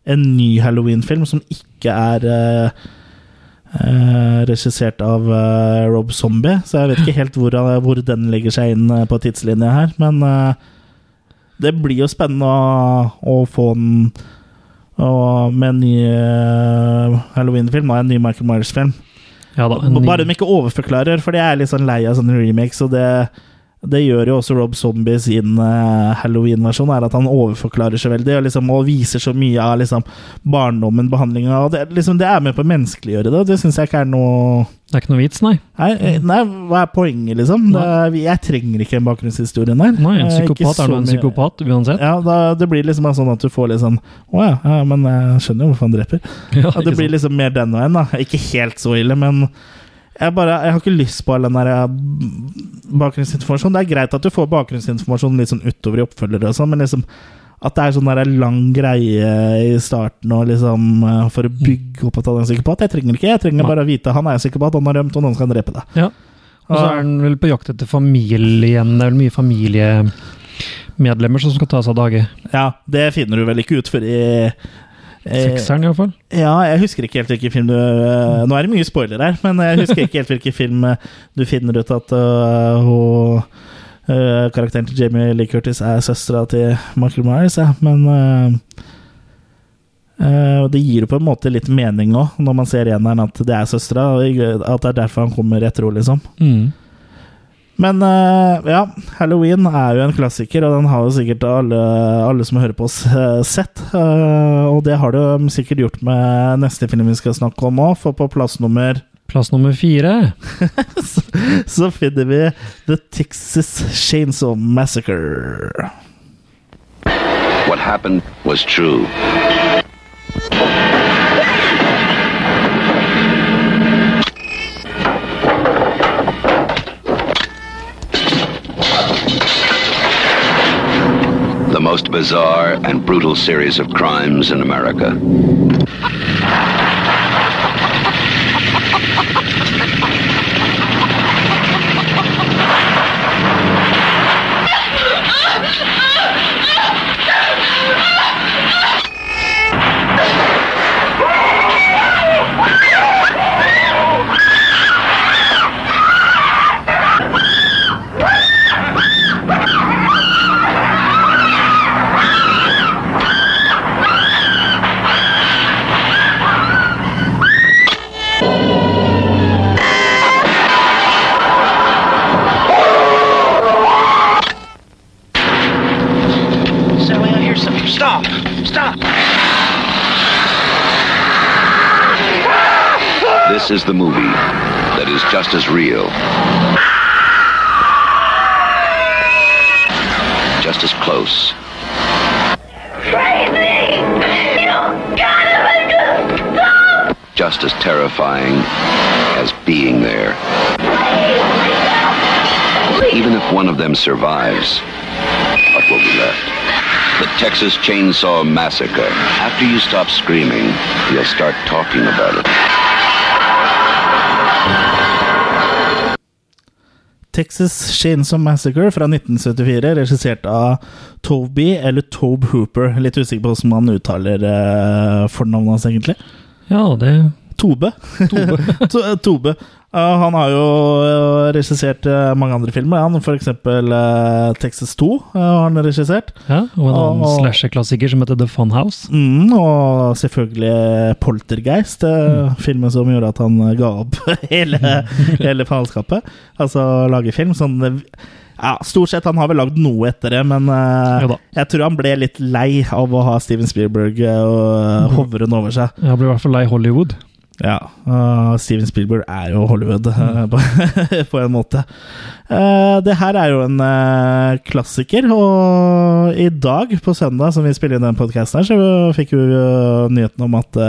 en ny Halloween-film som ikke er eh, Eh, regissert av eh, Rob Zombie, så jeg vet ikke helt hvor, hvor den legger seg inn eh, på tidslinja her. Men eh, det blir jo spennende å, å få den og med en ny eh, Halloween-film og en ny Michael Myers-film. Ja Bare de ikke overforklarer, for jeg er litt sånn lei av sånne remakes, og det, det gjør jo også Rob Zombie sin uh, Halloween-versjon, er at han overforklarer seg veldig og, liksom, og viser så mye av liksom, barndommen, behandlinga og det, liksom, det er med på å menneskeliggjøre det, og det syns jeg ikke er noe Det er ikke noe vits, nei. Nei, eh, nei, hva er poenget, liksom? Det, jeg trenger ikke en bakgrunnshistorie der. Nei, En Eh, psykopat er nå en psykopat, uansett. Ja, da, det blir liksom sånn at du får litt sånn Å ja, ja, men jeg skjønner jo hvorfor han dreper. Ja, det blir liksom mer den veien, da. Ikke helt så ille, men jeg, bare, jeg har ikke lyst på all den der eh, bakgrunnsinformasjonen. Det er greit at du får bakgrunnsinformasjon litt sånn utover i oppfølgere og sånn, men liksom at det er sånn der lang greie i starten og liksom eh, for å bygge opp at han er en psykopat. Jeg trenger ikke, jeg trenger bare å vite at han er en psykopat, han har rømt, og noen skal drepe deg. Ja. Og så er han vel på jakt etter familien. Det er vel mye familiemedlemmer som skal ta seg av dage. Ja, det finner du vel ikke ut før i Sekseren, iallfall. Ja, jeg husker ikke helt hvilken film du uh, Nå er det mye spoiler her, men jeg husker ikke helt hvilken film eh, du finner ut at uh, hun uh, Karakteren til Jamie Lee Curtis er søstera til Michael Myers, ja. men eh, eh, Det gir jo på en måte litt mening òg, når man ser eneren, at det er søstera. At det er derfor han kommer etter henne, liksom. Mm. Men eh, ja, Halloween er jo en klassiker, og den har jo sikkert alle, alle som hører på oss, eh, sett. Eh, og det har du sikkert gjort med neste film vi skal snakke om òg, for på plass nummer Plass nummer fire. så, så finner vi The Texas Chainsaw Massacre. What happened was true. Bizarre and brutal series of crimes in America. This is the movie that is just as real, just as close, Crazy! You gotta stop! just as terrifying as being there. Even if one of them survives, what will be left? The Texas Chainsaw Massacre. After you stop screaming, you'll start talking about it. Texas Chainsaw Massacre fra 1974, regissert av Toby eller Tobe Hooper. Litt usikker på hvordan man uttaler uh, fornavnet hans, egentlig. Ja, det Tobe. To- Tobe. Uh, han har jo uh, regissert uh, mange andre filmer. Han For eksempel uh, Texas 2 uh, har han regissert. Ja, og en annen slasher-klassiker som heter The Funhouse. Mm, og selvfølgelig Poltergeist, uh, filmen som gjorde at han ga opp hele, hele faenskapet. Altså lage film. Sånn ja, Stort sett. Han har vel lagd noe etter det, men uh, jeg tror han ble litt lei av å ha Steven Spielberg uh, hovrende hoveren over seg. Han ble i hvert fall lei Hollywood. Ja, Uh, Steven Spielberg er jo Hollywood eh, på, på en måte. Uh, det her er jo en klassiker, og i dag, på søndag, som vi spiller inn den podkasten her, så fikk vi nyheten om at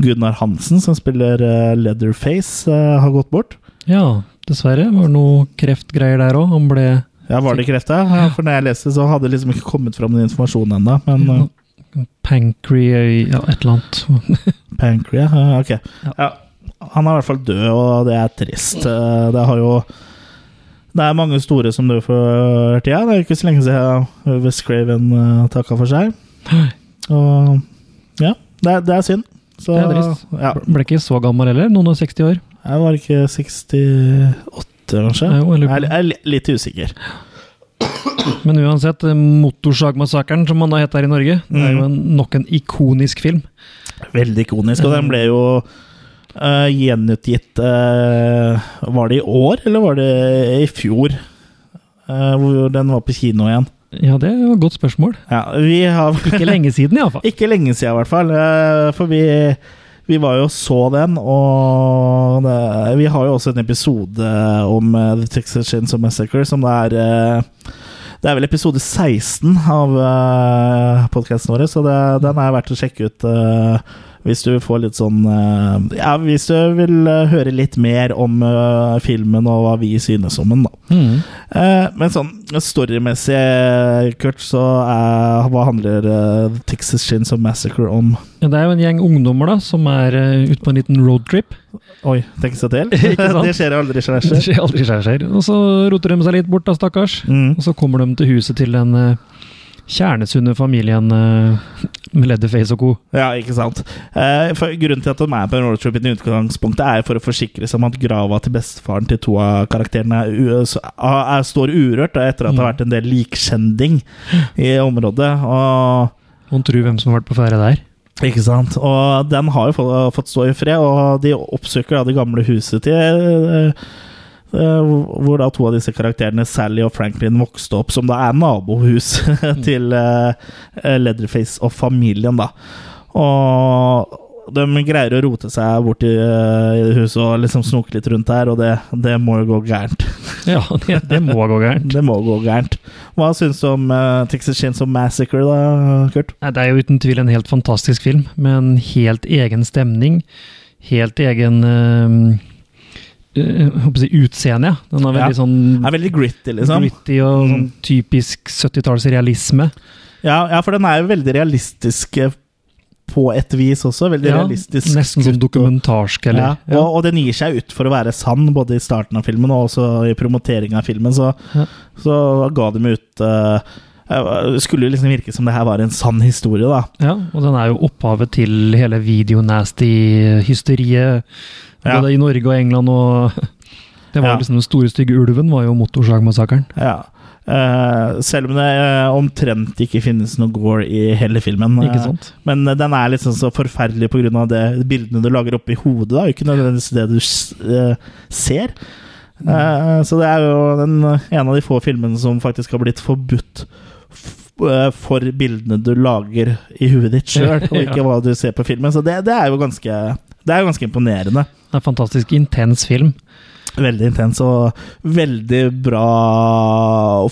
Gunnar Hansen, som spiller Leatherface, har gått bort. Ja, dessverre. Var det noe kreftgreier der òg. Han ble Ja, var det kreft, ja? Ja, For når jeg leste, så hadde det liksom ikke kommet fram den informasjonen ennå, men eh, pancre... Ja, et eller annet. Pancrea? ok. Ja. Han er i hvert fall død, og det er trist. Eh, Det har jo Det er mange store som dør for tida. Det er ikke så lenge siden West Craven uh, takka for seg. Og ja, det er, det er synd. Så, Det er trist. ja. Ble ikke så gammel heller, noen og 60 år. Jeg var ikke 68, kanskje? Jeg er, litt usikker. Men uansett, eh, Motorsagmassakren, som man da heter her i Norge, det er jo en, nok en ikonisk film. Veldig ikonisk, og den ble jo uh, gjenutgitt uh, Var det i år, eller var det i fjor? Uh, hvor den var på kino igjen. Ja, det var et godt spørsmål. Ja, vi har Ikke lenge siden, iallfall. Ikke lenge siden, i hvert fall. For vi, vi var jo så den, og det, vi har jo også en episode om The Texas Chainsaw Massacre, som det er Det er vel episode 16 av uh, podkasten vår, så det, den er verdt å sjekke ut. Uh, hvis du får litt sånn eh, Ja, hvis du vil eh, høre litt mer om eh, filmen og hva vi synes om den, da. Mm. Eh, men sånn storymessig, Kurt, så eh, hva handler uh, Texas Chainsaw Massacre om? Ja, det er jo en gjeng ungdommer da, som er uh, ute på en liten roadtrip. Oi, tenk seg til. Det skjer aldri, skjer Det skjer aldri skjer. Og så roter de seg litt bort, da, stakkars. Mm. Og så kommer de til huset til en uh, kjernesunne familien uh, med Leatherface og co. Ja, ikke sant. Eh, for grunnen til at de er på en roadtrip i utgangspunktet, er for å forsikre seg om at grava til bestefaren til to av karakterene er, er, står urørt, da, etter at det har vært en del likkjending i området. Og Hun tror hvem som har vært på ferde der. Ikke sant? Og den har jo fått, fått stå i fred, og de oppsøker da det gamle huset til eh, eh, Hvor da to av disse karakterene, Sally og Franklin, vokste opp, som da er nabohus til eh, Leatherface og familien, da. Og de greier å rote seg bort i, eh, huset og liksom snoke litt rundt der, og det, det må jo gå gærent. Ja, det, det må gå gærent. Det må gå gærent. Hva syns du om Texas Texas of Massacre, da, Kurt? Det er jo uten tvil en helt fantastisk film, med en helt egen stemning. Helt egen uh, å si utseende. Den er veldig Ja. sånn er veldig gritty, liksom. gritty og sånn typisk 70-tallsrealisme. Ja, ja, for den er jo veldig realistisk eh, på et vis også. Veldig Ja, realistisk. nesten som dokumentarsk, eller? Ja. Og, og den gir seg ut for å være sann, både i starten av filmen og også i promoteringa av filmen. Så, så ga de ut eh, Det skulle liksom virke som det her var en sann historie, da. Ja, og den er jo opphavet til hele videonasty-hysteriet. Ja. I Norge og England og Det var Ja. liksom Den store, stygge ulven var jo motorsagmassakren. Ja. Uh, selv om det uh, omtrent ikke finnes noe gore i hele filmen. Sant? Men den er liksom så forferdelig pga. de bildene du lager oppi hodet. da Ikke nødvendigvis det du ser. Eh, så det er jo den, en av de få filmene som faktisk har blitt forbudt for bildene du lager i huet ditt sjøl, og ikke hva du ser på filmen. Så det, det er jo ganske Det er ganske imponerende. Det er en fantastisk intens film. Veldig intens og veldig bra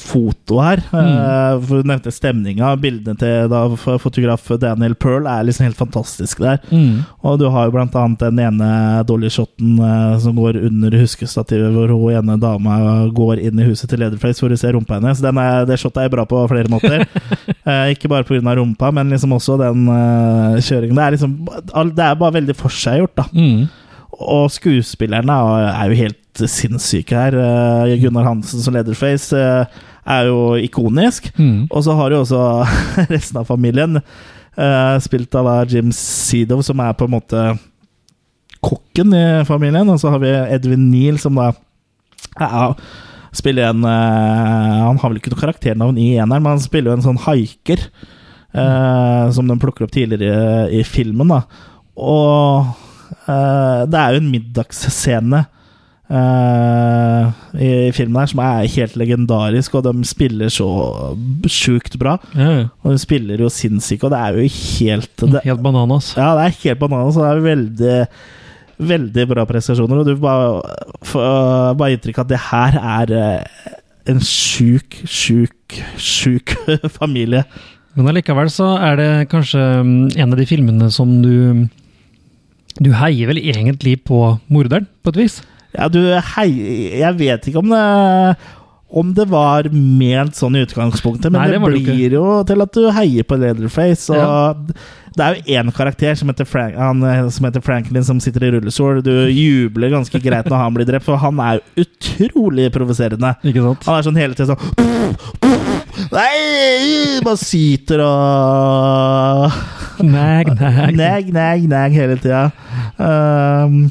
foto her. Mm. For Du nevnte stemninga. Bildene til da fotograf Daniel Pearl er liksom helt fantastisk der. Mm. Og du har jo blant annet den ene dolly-shoten eh, som går under huskestativet, hvor hun ene dama går inn i huset til Leatherface for å se rumpa hennes. Den er, det shotet er bra på flere måter. eh, ikke bare pga. rumpa, men liksom også den eh, kjøringen. Det er liksom Det er bare veldig forseggjort, da. Mm. Og skuespillerne er er jo helt sinnssyke her. Eh, Gunnar Hansen som lederface eh, er jo ikonisk. Mm. Og så har du også resten av familien, eh, spilt av Jim Seedow, som er på en måte kokken i familien. Og så har vi Edwin Neal, som da ja, spiller en Han har vel ikke noe karakternavn i eneren, men han spiller jo en sånn haiker. eh, som de plukker opp tidligere i, i filmen. da Og uh, det er jo en middagsscene eh, i filmen her som er helt legendarisk, og de spiller så sjukt bra. Ja. Og de spiller jo sinnssykt, og det er jo helt det, Helt bananas. Ja, det er helt bananas, og det er veldig Veldig bra prestasjoner, og du bare får bare inntrykk av at det her er eh, en sjuk, sjuk, sjuk familie. Men allikevel så er det kanskje mm, en av de filmene som du Du heier vel egentlig på morderen, på et vis? Ja, du hei, Jeg vet ikke om det om det var ment sånn i utgangspunktet, men Nei, det det, blir jo til at du heier på Leatherface. Og Ja. Det er jo én karakter som heter, Frank, han, som heter Franklin, som sitter i rullestol. Du jubler ganske greit når han blir drept, for han er jo utrolig provoserende. Han er sånn hele tiden sånn Nei! Bare syter og Nag, nag. Nag, nag, nag hele tida. Um,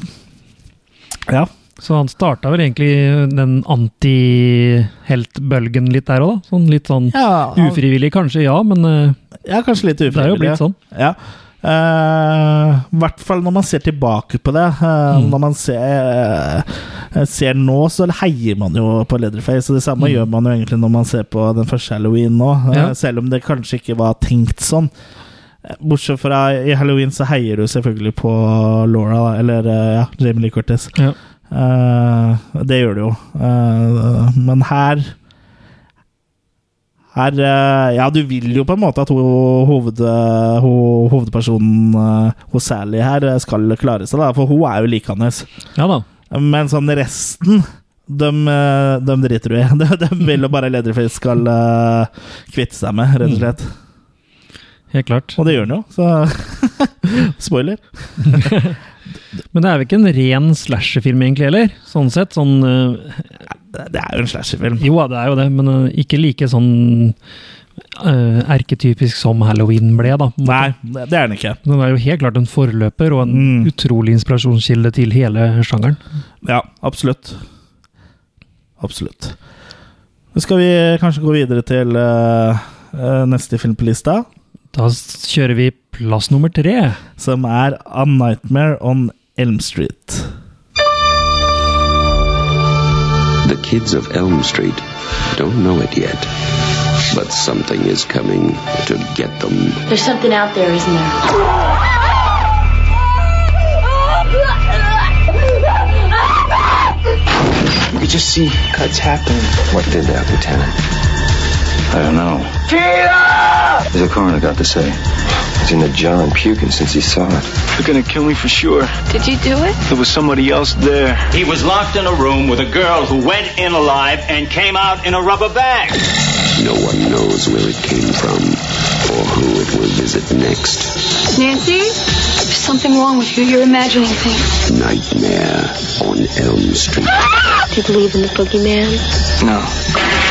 ja. Så han starta vel egentlig den anti-heltbølgen litt der òg, da? Sånn litt sånn Ja, han- ufrivillig, kanskje, ja, men eh, Ja, kanskje litt ufrivillig. Det er jo blitt sånn. Ja. Uh, I hvert fall når man ser tilbake på det. Uh, Mm. Når man ser, uh, ser nå, så heier man jo på Leatherface. Og det samme Mm. gjør man jo egentlig når man ser på den første Halloween nå, Ja. selv om det kanskje ikke var tenkt sånn. Bortsett fra i Halloween så heier du selvfølgelig på Laura, eller ja, Jamie Lee Curtis. Ja. Eh, det gjør det jo. Eh, men her her, eh, ja, du vil jo på en måte at hun, hoved, hun, hovedpersonen hos Sally her skal klare seg, da, for hun er jo likende. Ja da. Men sånn resten de, de driter du i. De, de vil jo bare Leatherface skal kvitte seg med, rett og slett. Helt klart. Og det gjør han jo, så Spoiler. Men det er vel ikke en ren slasherfilm, egentlig, heller? Sånn sett. Sånn uh, Det er jo en slasherfilm. Jo, det er jo det, men uh, ikke like sånn uh, erketypisk som Halloween ble, da. Nei, det er den ikke. Den er jo helt klart en forløper og en Mm. utrolig inspirasjonskilde til hele sjangeren. Ja, absolutt. Absolutt. Så skal vi kanskje gå videre til eh, neste film på lista, Da kjører vi plass nummer tre. som er A Nightmare on Elm Street. The kids of Elm Street don't know it yet, but something is coming to get them. There's something out there, isn't there? You could just see cuts happening. What did that, Lieutenant? I don't know. What's the coroner got to say? He's in the John puking since he saw it. You're gonna kill me for sure. Did you do it? There was somebody else there. He was locked in a room with a girl who went in alive and came out in a rubber bag. No one knows where it came from or who it will visit next. Nancy? There's something wrong with you. You're imagining things. Nightmare on Elm Street. Ah! Do you believe in the boogeyman? No.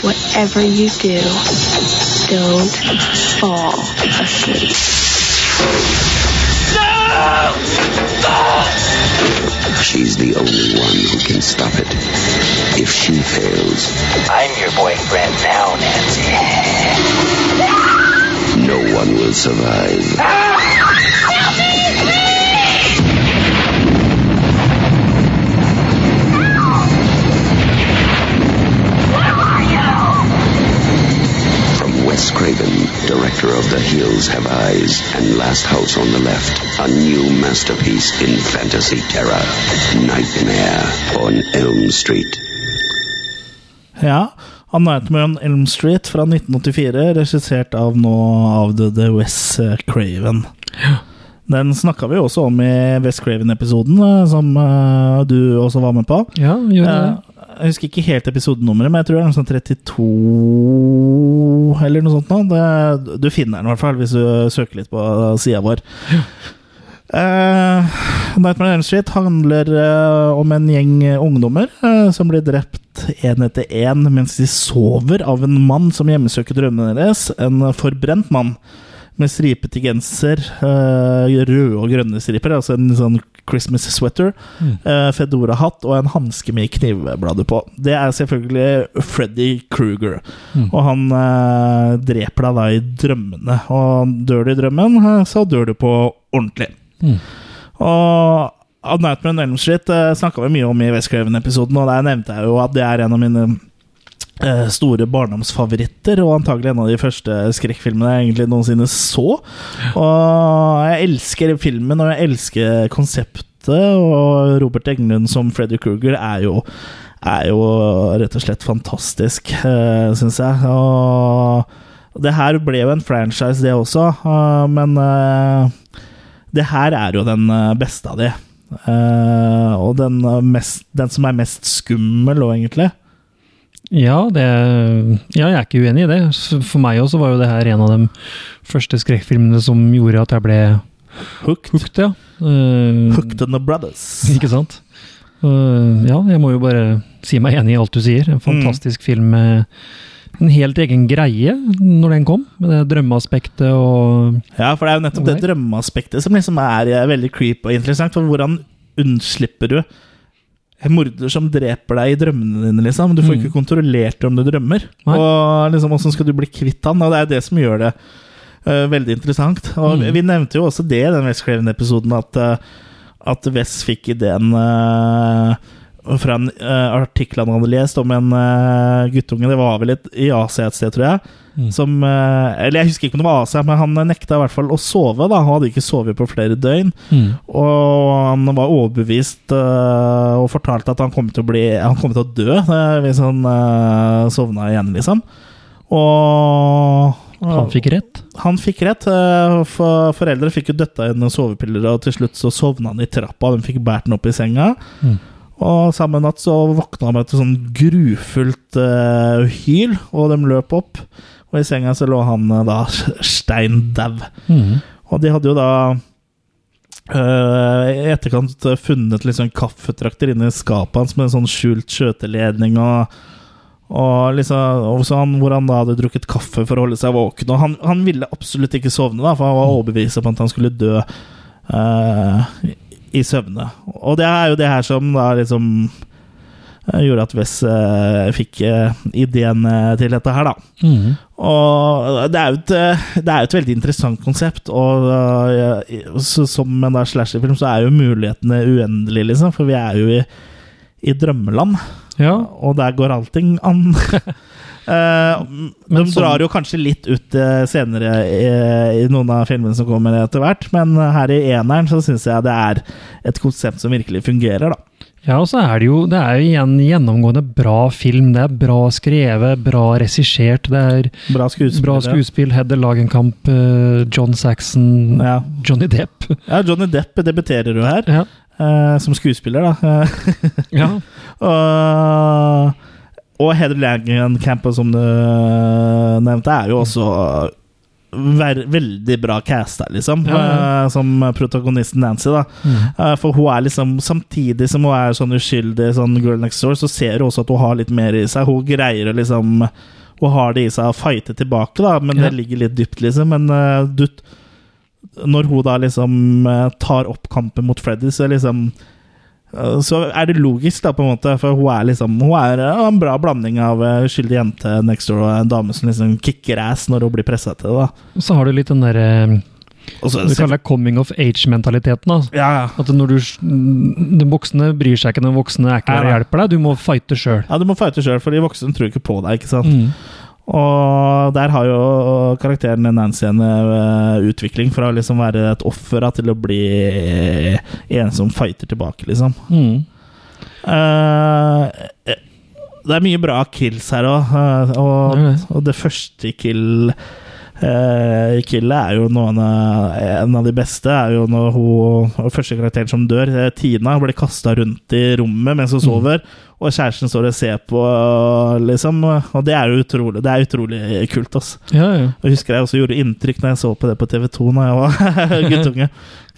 Whatever you do, don't fall asleep. No! She's the only one who can stop it. If she fails, I'm your boyfriend now, Nancy. no one will survive. Ah! Wes Craven, director of The Hills Have Eyes and Last House on the Left, a new masterpiece in fantasy terror, Nightmare on Elm Street. Ja. A Nightmare on Elm Street fra 1984, regissert av nå avdøde Wes Craven. Ja. Den snakka vi også om i Wes Craven-episoden, eh, som eh, du også var med på. Ja, gjorde det. Jeg husker ikke helt episodenummeret, men jeg tror det er noe sånn 32 eller noe sånt. Nå. Det, du finner den i hvert fall hvis du søker litt på sida vår. Uh, Nightmare Elm Street handler uh, om en gjeng ungdommer uh, som blir drept én etter én mens de sover av en mann som hjemmesøker drømmene deres. En forbrent mann med stripete genser, røde og grønne striper, altså en sånn Christmas sweater, Mm. uh, Fedora-hatt og en hanske med knivblader på. Det er selvfølgelig Freddy Kruger, Mm. og han uh, dreper deg da i drømmene. Og dør du i drømmen, eh, så dør du på ordentlig. Mm. Og A Nightmare on Elm Street uh, snakka vi mye om i West Craven-episoden, og der nevnte jeg jo at det er en av mine eh, store barndomsfavoritter, og antagelig en av de første skrekkfilmene jeg egentlig noensinne så. Og jeg elsker filmen, og jeg elsker konseptet, og Robert Englund som Freddy Kruger er jo er jo rett og slett fantastisk, uh, syns jeg. Og det her ble jo en franchise, det også, eh, men eh, det her er jo den eh, beste av de. Eh, og den, eh, mest, den som er mest skummel òg, egentlig. Ja, det, ja, jeg er ikke uenig i det. For meg også var jo det her en av de første skrekkfilmene som gjorde at jeg ble Hooked. ja. uh, Hooked on the Brothers. Ikke sant? Uh, ja, jeg må jo bare si meg enig i alt du sier. En fantastisk film med en helt egen greie når den kom, med det drømmeaspektet og Ja, for det er jo nettopp det drømmeaspektet som liksom er eh, veldig creepy og interessant. For hvordan unnslipper du en morder som dreper deg i drømmene dine, liksom? Du får Mm. ikke kontrollert om du drømmer. Nei. Og liksom, åssen skal du bli kvitt han? Og det er det som gjør det uh, veldig interessant. Og Mm. vi nevnte jo også det i den West Craven-episoden, at, uh, at Wes fikk ideen eh, fra en uh, artikkel han hadde lest om en uh, guttunge. Det var vel et, i Asia et sted, tror jeg. Mm. Som uh, Eller jeg husker ikke om det var Asia, men han nekta i hvert fall å sove. da Han hadde ikke sovet på flere døgn. Mm. Og han var overbevist uh, og fortalte at han kom til å bli Han kom til å dø hvis han sovna igjen, liksom. Og Han fikk rett. Han fikk rett. For foreldre fikk jo døtta inn sovepiller, og til slutt så sovna han i trappa. De fikk båret den opp i senga. Mm. Og samme natt så våkna han med et sånn grufullt uh, hyl, og de løp opp. Og i senga så lå han uh, da stein dau. Mm. Og de hadde jo da i i etterkant funnet liksom kaffetrakter inni skapet hans med en sånn skjult skjøteledning og og liksom, han, Hvor han da hadde drukket kaffe for å holde seg våken. Og han, han ville absolutt ikke sovne, da, for han var overbevist om at han skulle dø eh, i- søvne. Og det er jo det her som da liksom eh, gjorde at Wes uh, fikk uh, ideen til dette her, da. Mm. Og det er jo et, det er jo et veldig interessant konsept, og uh, så, som en slasherfilm så er jo mulighetene uendelige, liksom, for vi er jo i, i drømmeland, Ja. og der går allting an. Eh, de Men sånn- drar jo kanskje litt ut eh, senere i, i noen av filmene som kommer etter hvert, men her i eneren så syns jeg det er et konsept som virkelig fungerer, da. Ja, og så er det jo det er jo igjen gjennomgående bra film. Det er bra skrevet, bra regissert. Det er Bra skuespill. bra skuespill. Hedder Lagenkamp, eh, John Saxon, Ja. Johnny Depp. Ja, Johnny Depp debuterer jo her, Ja. eh, som skuespiller, da. ja. Og, og Heather Langenkampen, som du nevnte, er jo også veldig bra casta, liksom, Ja, ja. eh, som protagonisten Nancy. da Eh, For hun er liksom Samtidig som hun er sånn uskyldig sånn girl next door, så ser hun også at hun har litt mer i seg. Hun greier å liksom Hun har det i seg å fighte tilbake, da, men Ja. det ligger litt dypt, liksom. Men eh, du Når hun da liksom eh, tar opp kampen mot Freddy, så liksom eh, så er det logisk, da, på en måte, for hun er liksom Hun er eh, en bra blanding av skyldig uskyldig jente next door og en dame som liksom kicker ass når hun blir pressa til det. da Så har du litt den derre så- Du kaller det coming of age-mentaliteten. da. Ja, ja. At når du De voksne bryr seg ikke den voksne er ikke der og hjelper deg. Du må fighte sjøl. Ja, du må fighte sjøl, for de voksne tror ikke på deg. ikke sant? Mm. Og der har jo karakteren Nancy en eh, utvikling fra å liksom være et offer til å bli en som fighter tilbake, liksom. Mm. Uh, det er mye bra kills her òg, og, og det første kill eh, killet er jo noen av, en av de beste. er jo når hun første karakteren som dør, eh, Tina, blir kasta rundt i rommet mens hun sover. Og kjæresten står og ser på, liksom. Og det er jo utrolig, det er utrolig kult. ass. Ja, ja. Jeg husker jeg også gjorde inntrykk når jeg så på det på TV2 da jeg var guttunge.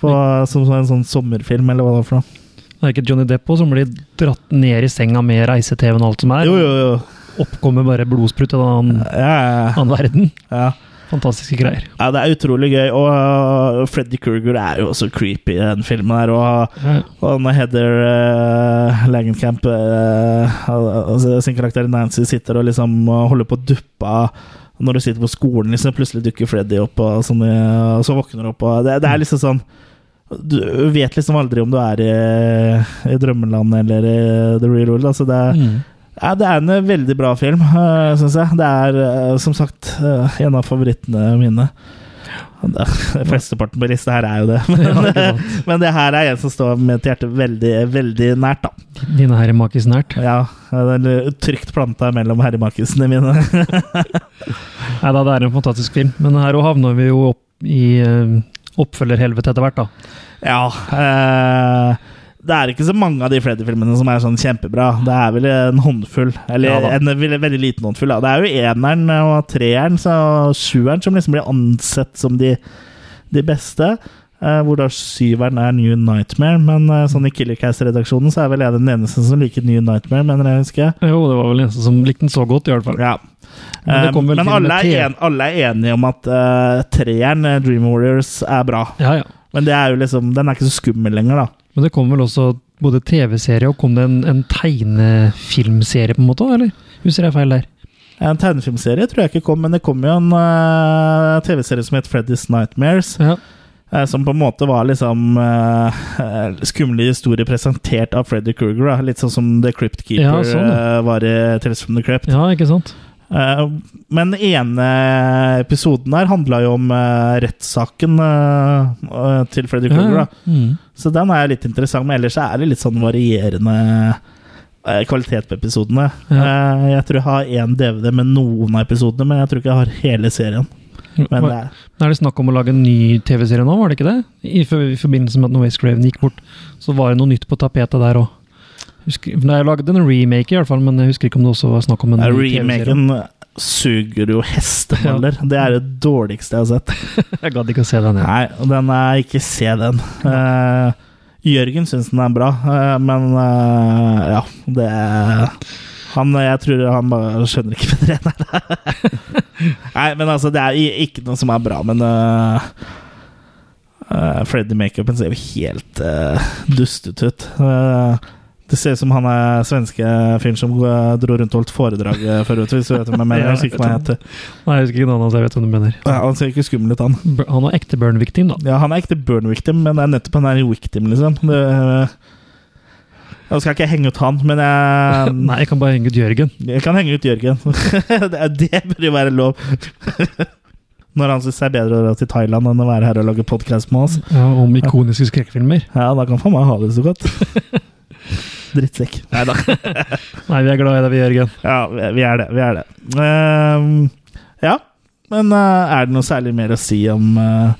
På, som en sånn sommerfilm, eller hva det var for noe. Det er ikke Johnny Depp som blir dratt ned i senga med reise-TV-en og alt som er. Jo, jo, jo. Oppkommer bare blodsprut en annen, ja. annen verden. ja. Fantastiske greier. Ja, det er utrolig gøy, og uh, Freddy Krueger er jo også creepy i den filmen her. Og, Ja. og når Heather uh, Langenkamp, uh, altså, sin karakter Nancy, sitter og liksom uh, holder på å duppe av når du sitter på skolen, liksom, plutselig dukker Freddy opp, og, sånn, uh, og så våkner du opp. Og det, det er liksom sånn Du vet liksom aldri om du er i, i drømmeland eller i the real world. Altså det, Mm. Ja, det er en eh, veldig bra film, uh, syns jeg. Det er eh, som sagt eh, en av favorittene mine. Flesteparten på lista her er jo det. Men, Ja, men det her er en som står mitt hjerte veldig, veldig nært, da. Dine herremakis nært. Ja, trygt planta mellom herremakisene mine. Nei da, det er en fantastisk film. Men her òg havner vi jo opp i oppfølgerhelvete etter hvert, da. ja eh, Det er ikke så mange av de Freddy-filmene som er sånn kjempebra. Det er vel en håndfull. Eller Ja en veldig, liten håndfull. Da. Det er jo eneren og treeren, og sjueren som liksom blir ansett som de, de beste. Eh, hvor da syveren er New Nightmare. Men eh, sånn i Killercast-redaksjonen så er vel jeg den eneste som liker New Nightmare, mener jeg husker. Jo, det var vel eneste som likte den så godt, i hvert fall. Ja. Men Eh, Men alle er, en, alle er enige om at uh, treeren, eh, Dream Warriors, er bra. Ja, ja. Men det er jo liksom, den er ikke så skummel lenger, da. Men det kom vel også både TV-serie og kom det en, en tegnefilmserie, på en måte? eller? Husker jeg feil der? En tegnefilmserie tror jeg ikke kom, men det kom jo en uh, TV-serie som het Freddy's Nightmares. Ja. eh, som på en måte var liksom uh, skumle historier presentert av Freddy Kruger. Da. Litt sånn som The Crypt Keeper Ja, sånn, var i Tales from the Crypt. Ja, ikke sant? Eh, men den ene episoden her handla jo om uh, rettssaken eh, eh, til Freddy Krueger Kruger. ja. Mm. Så den er litt interessant, men ellers er det litt sånn varierende eh, kvalitet på episodene. Ja. jeg tror jeg har én DVD med noen av episodene, men jeg tror ikke jeg har hele serien. Men det er, er det snakk om å lage en ny TV-serie nå, var det ikke det? I, forbindelse med at Noe Craven gikk bort, så var det noe nytt på tapetet der òg. Det jeg laget en remake, i hvert fall, men jeg husker ikke om det også var snakk om en remaken suger jo hesteballer. Det er det dårligste jeg har sett. Jeg gadd ikke å se den. Ja. Nei, den er ikke se den. Uh, Jørgen syns den er bra, uh, men uh, ja, det han, Jeg tror han bare skjønner ikke bedre enn det. Nei, men altså, det er ikke noe som er bra, men uh, Freddy makeupen ser jo helt uh, dustete ut. Eh, det ser ut som han er svenske fyren som eh, dro rundt og holdt foredrag uh, før, vet du, hvis du vet hvem jeg mener. Jeg husker ikke hva han heter. Nei, jeg husker ikke navnet hans, jeg vet hvem du mener. Ja, han ser ikke skummel ut, han. Han var ekte burn victim, da. Ja, han er ekte burn victim, men det er nettopp han er victim, liksom. Det, nå skal ikke jeg henge ut han, men jeg Nei, jeg kan bare henge ut Jørgen. Jeg kan henge ut Jørgen. det, er- det bør jo være lov. Når han syns det er bedre å dra til Thailand enn å være her og lage podkast med oss. Ja, om ikoniske skrekkfilmer. Ja, da kan faen meg ha det så godt. Drittsekk. Nei da. Nei, vi er glad i deg, vi, Jørgen. Ja, vi- er det. Vi er det. Uh, ja, men uh, er det noe særlig mer å si om uh,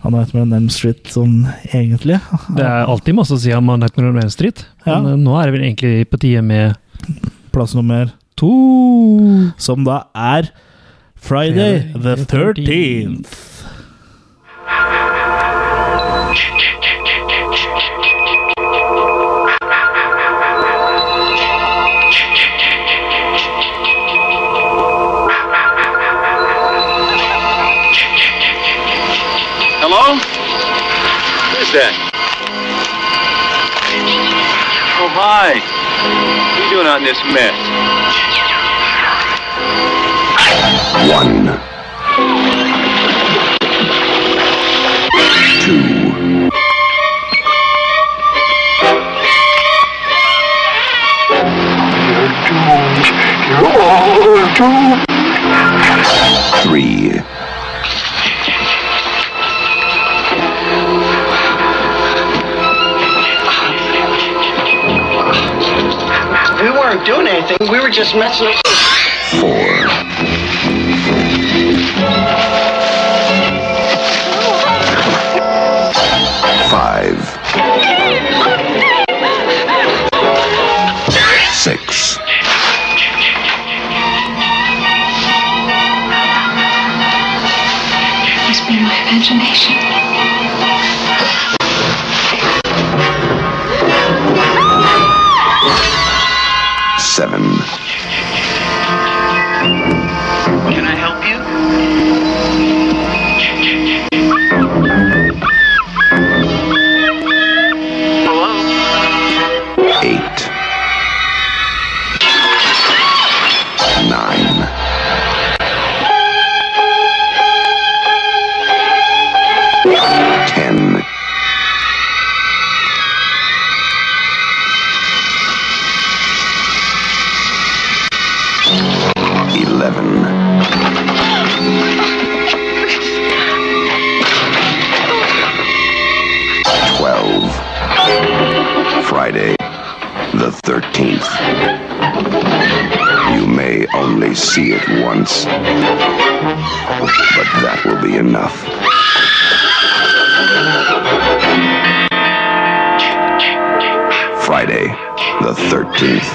han Nightmare med Elm Street sånn egentlig? Det er alltid masse å si om Nightmare on Elm Street, Ja. men eh, nå er det vel egentlig på tide med Plass nummer to. Som da er Friday the 13th. That? Oh, hi. What are you doing out in this mess? One. Two. Three. We were just messing. Four. 13th.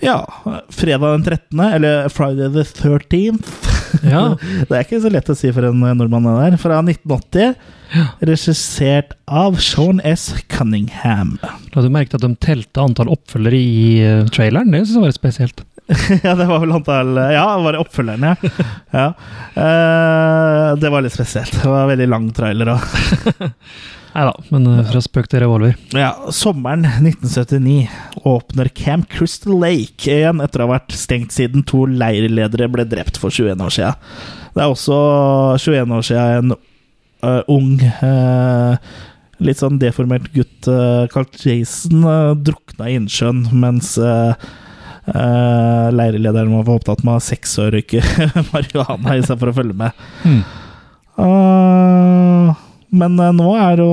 Ja. Fredag den 13., eller Friday the 13th. Ja. det er ikke så lett å si for en nordmann, det der. Fra 1980. Regissert av Sean S. Cunningham. La du merke til at de telte antall oppfølgere i eh, traileren? Det syns jeg var litt spesielt. ja, det var vel antall Ja, var det oppfølgeren, ja. ja. Uh, det var litt spesielt. Det var veldig lang trailer òg. Nei da, men eh, fra spøk til revolver. Ja, sommeren 1979 åpner Camp Crystal Lake igjen etter å ha vært stengt siden to leirledere ble drept for 21 år siden. Det er også 21 år siden en uh, ung uh, Litt sånn deformert gutt uh, kalt Jason drukna i innsjøen mens Uh, leirlederen var for opptatt med sex og røyke marihuana istedenfor å følge med. Mm. Uh, men uh, nå jo,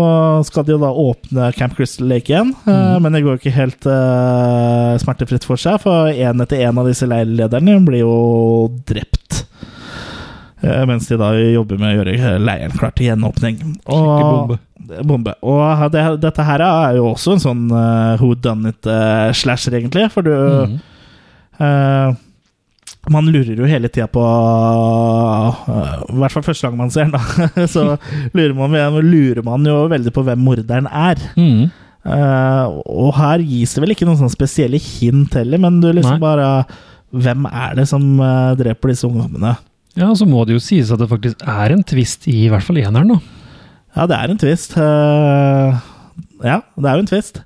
skal de jo da åpne Camp Crystal Lake igjen. Mm. Men det går ikke helt smertefritt for seg, for én etter én av disse leirlederne blir jo drept. Mens de da jobber med å gjøre leiren klar til gjenåpning. Og, bombe. bombe. Og det, dette her er jo også en sånn uh, who done it-slasher, egentlig. For du Mhm. Uh, man lurer jo hele tida på uh, I hvert fall første gang man ser den, da. Så lurer man, lurer man jo veldig på hvem morderen er. Mm. Uh, og her gis det vel ikke noen sånne spesielle hint heller, men du liksom Nei. bare Hvem er det som uh, dreper disse ungdommene? Ja, så må det jo sies at det faktisk er en twist i, i hvert fall eneren, da. Ja, det er en twist. Uh, ja, det er jo en twist.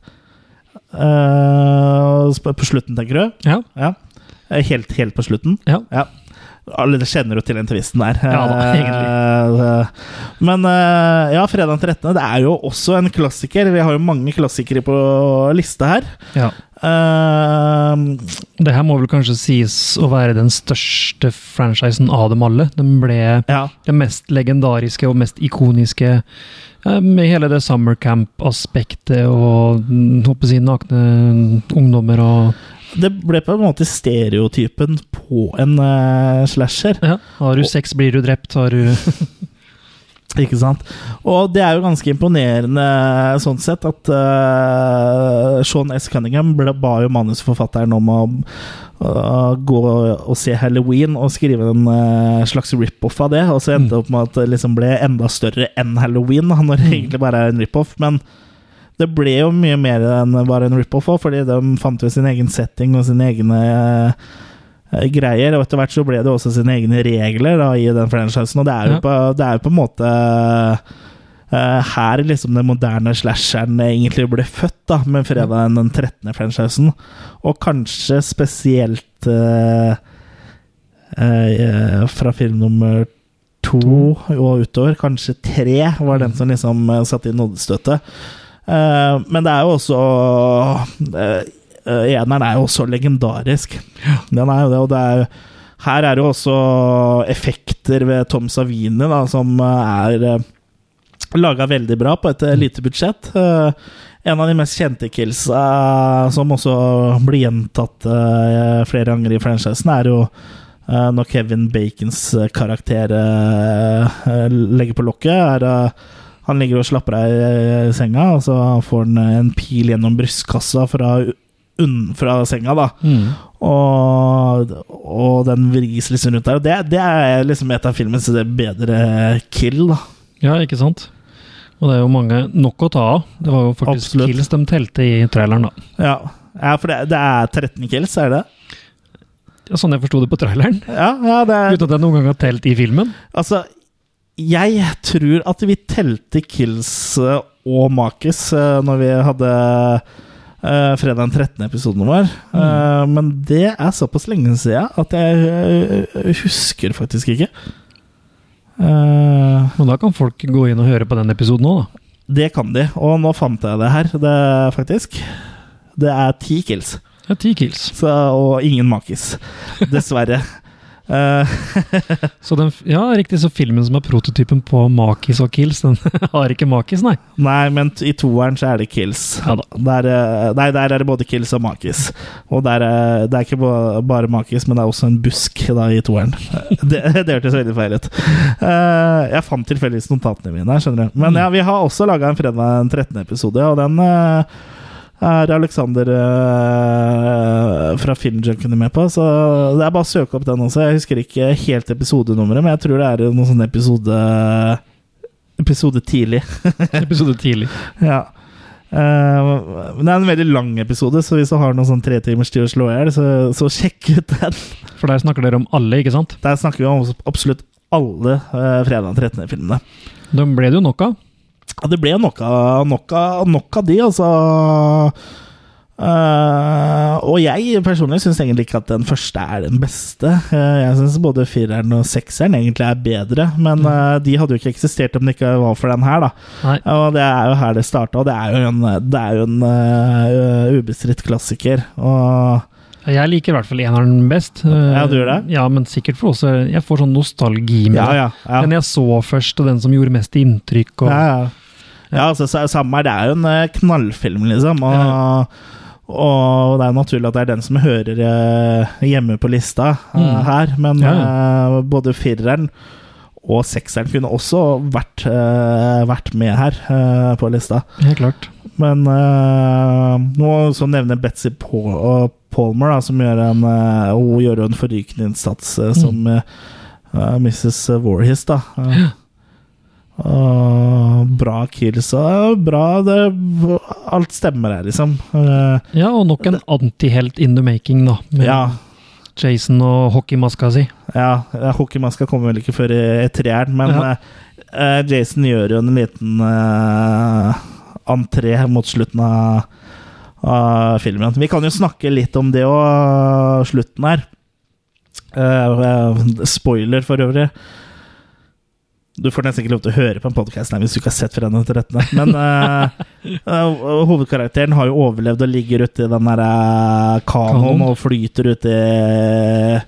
På slutten, tenker du? Ja. Eh, Helt, helt på slutten? Ja. Alle kjenner jo til den tvisten der. Ja da, egentlig. Men eh, ja, fredag den 13. Det er jo også en klassiker. Vi har jo mange klassikere på lista her. Ja. Uh, Det her må vel kanskje sies å være den største franchisen av dem alle. Den ble ja. det mest legendariske og mest ikoniske eh, med hele det summer camp-aspektet og mm, håper jeg nakne ungdommer og det ble på en måte stereotypen på en uh, slasher. Ja. Har du sex, blir du drept. Har du Ikke sant? Og det er jo ganske imponerende sånn sett at uh, Sean S. Cunningham ble, ba jo manusforfatteren om å uh, gå og se Halloween og skrive en uh, slags rip-off av det, og så endte det opp med at det liksom ble enda større enn Halloween, når det egentlig bare er en rip-off. Men det ble jo mye mer enn bare en rip-off òg, fordi de fant jo sin egen setting og sine egne uh, greier. Og etter hvert så ble det også sine egne regler da, i den franchisen. Og det er jo, Ja. på, det er jo på en måte uh, her liksom den moderne slasheren egentlig ble født, da, med fredag den 13. franchisen. Og kanskje spesielt uh, fra film nummer to og utover. Kanskje tre var den som liksom satte inn nådestøtet. Eh, men det er jo også eh, eh, Eneren er jo også legendarisk. Den er jo det, og det er her er det jo også effekter ved Tom Savini da, som er laga veldig bra på et eh, lite budsjett. En av de mest kjente killsa, som også blir gjentatt flere ganger i franchisen, er jo når Kevin Bacons karakter legger på lokket. Er, han ligger og slapper av i senga, og så får han en pil gjennom brystkassa fra, fra senga. da Mm. og, og den vris liksom rundt der. Og det, det er liksom et av filmens bedre kill, da. Ja, ikke sant? Og det er jo mange nok å ta av. Det var jo faktisk Absolutt. kills de telte i traileren, da. Ja, ja for det, det er 13 kills, er det? Ja, sånn jeg forsto det på traileren. Ja, ja det er Uten at jeg noen gang har telt i filmen. Altså, jeg tror at vi telte kills og makis eh, når vi hadde Uh, fredag den 13. episoden vår. Eh, men det er såpass lenge siden at jeg uh, husker faktisk ikke. men da kan folk gå inn og høre på den episoden òg, da. det kan de, og nå fant jeg det her, det, faktisk. Det er ti kills. Ja, ti kills. Så, og ingen makis. Dessverre. Eh, Så den, ja, riktig, så filmen som er prototypen på makis og kills, den har ikke makis, nei. nei, men i toeren så er det kills. Ja. Der, eh, nei, der er det både kills og makis. Og der, er- det er ikke bare makis, men det er også en busk da, i toeren. Det, det hørtes veldig feil ut. Eh, jeg fant tilfeldigvis notatene mine her, skjønner du. Men ja, vi har også laga en fredag den 13. episode, og den eh, er Alexander uh, fra Filmjunkene med på. Så det er bare å søke opp den også. Jeg husker ikke helt episodenummeret, men jeg tror det er noen sånn episode Episode tidlig. episode tidlig. Ja. Uh, men det er en veldig lang episode, så hvis du har noen sånn tre timers tid å slå i hjel, så, så, sjekk ut den. For der snakker dere om alle, ikke sant? Der snakker vi om absolutt alle uh, fredag 13.-filmene. Dem ble det jo nok av. Det ble nok av, nok av, nok av de, altså. Uh, og jeg personlig syns egentlig ikke at den første er den beste. Uh, jeg syns både fireren og sekseren egentlig er bedre, men uh, de hadde jo ikke eksistert om det ikke var for den her, da. Og det er jo her det starta, og det er jo en, det er jo en ubestridt klassiker. Og jeg liker i hvert fall eneren best. Ja, du gjør det? Ja, men sikkert for også Jeg får sånn nostalgi med ja, ja, ja. Den jeg så først, og den som gjorde mest inntrykk. Og, ja, ja. Ja, altså, samme her. Det er jo en knallfilm, liksom. Og og det er naturlig at det er den som hører eh, hjemme på lista eh, mm. her, men ja. eh, både fireren og sekseren kunne også vært, eh, vært med her eh, på lista. Helt klart. Men eh, nå så nevner Betzy Paul, Palmer, da, som gjør en Hun gjør en forrykende innsats mm. som Mrs. Warhis, da. Ja. Og bra kills og bra det, Alt stemmer her, liksom. Uh, ja, og nok en antihelt in the making, da. Med ja. Jason og hockeymaska si. Ja, hockeymaska kommer vel ikke før i, treeren, men ja. uh, Jason gjør jo en liten uh, entré mot slutten av, av, filmen. Vi kan jo snakke litt om det og slutten her. spoiler, for øvrig. Du får nesten ikke lov til å høre på en podkast hvis du ikke har sett Fredag etter rettene. Men uh, uh, hovedkarakteren har jo overlevd og ligger ute i den der uh, kanoen og flyter ute i,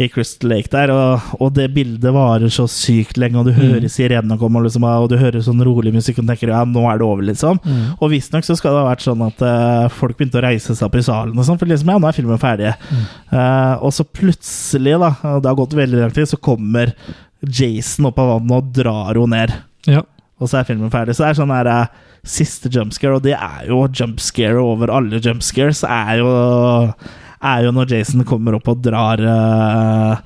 i, Crystal Lake der. Og, og, det bildet varer så sykt lenge, og du mm. hører sirenene komme, og, liksom, og du hører sånn rolig musikk og tenker ja, nå er det over, liksom. Mm. Og visstnok så skal det ha vært sånn at folk begynte å reise seg opp i salen og sånn, for liksom, ja, nå er filmen ferdig. Mm. og så plutselig, da, det har gått veldig lang tid, så kommer Jason opp av vannet og drar henne ned. Ja. Og så er filmen ferdig. Så det er sånn her, uh, siste jumpscare, og det er jo jumpscare over alle jumpscares, er jo, er jo når Jason kommer opp og drar uh,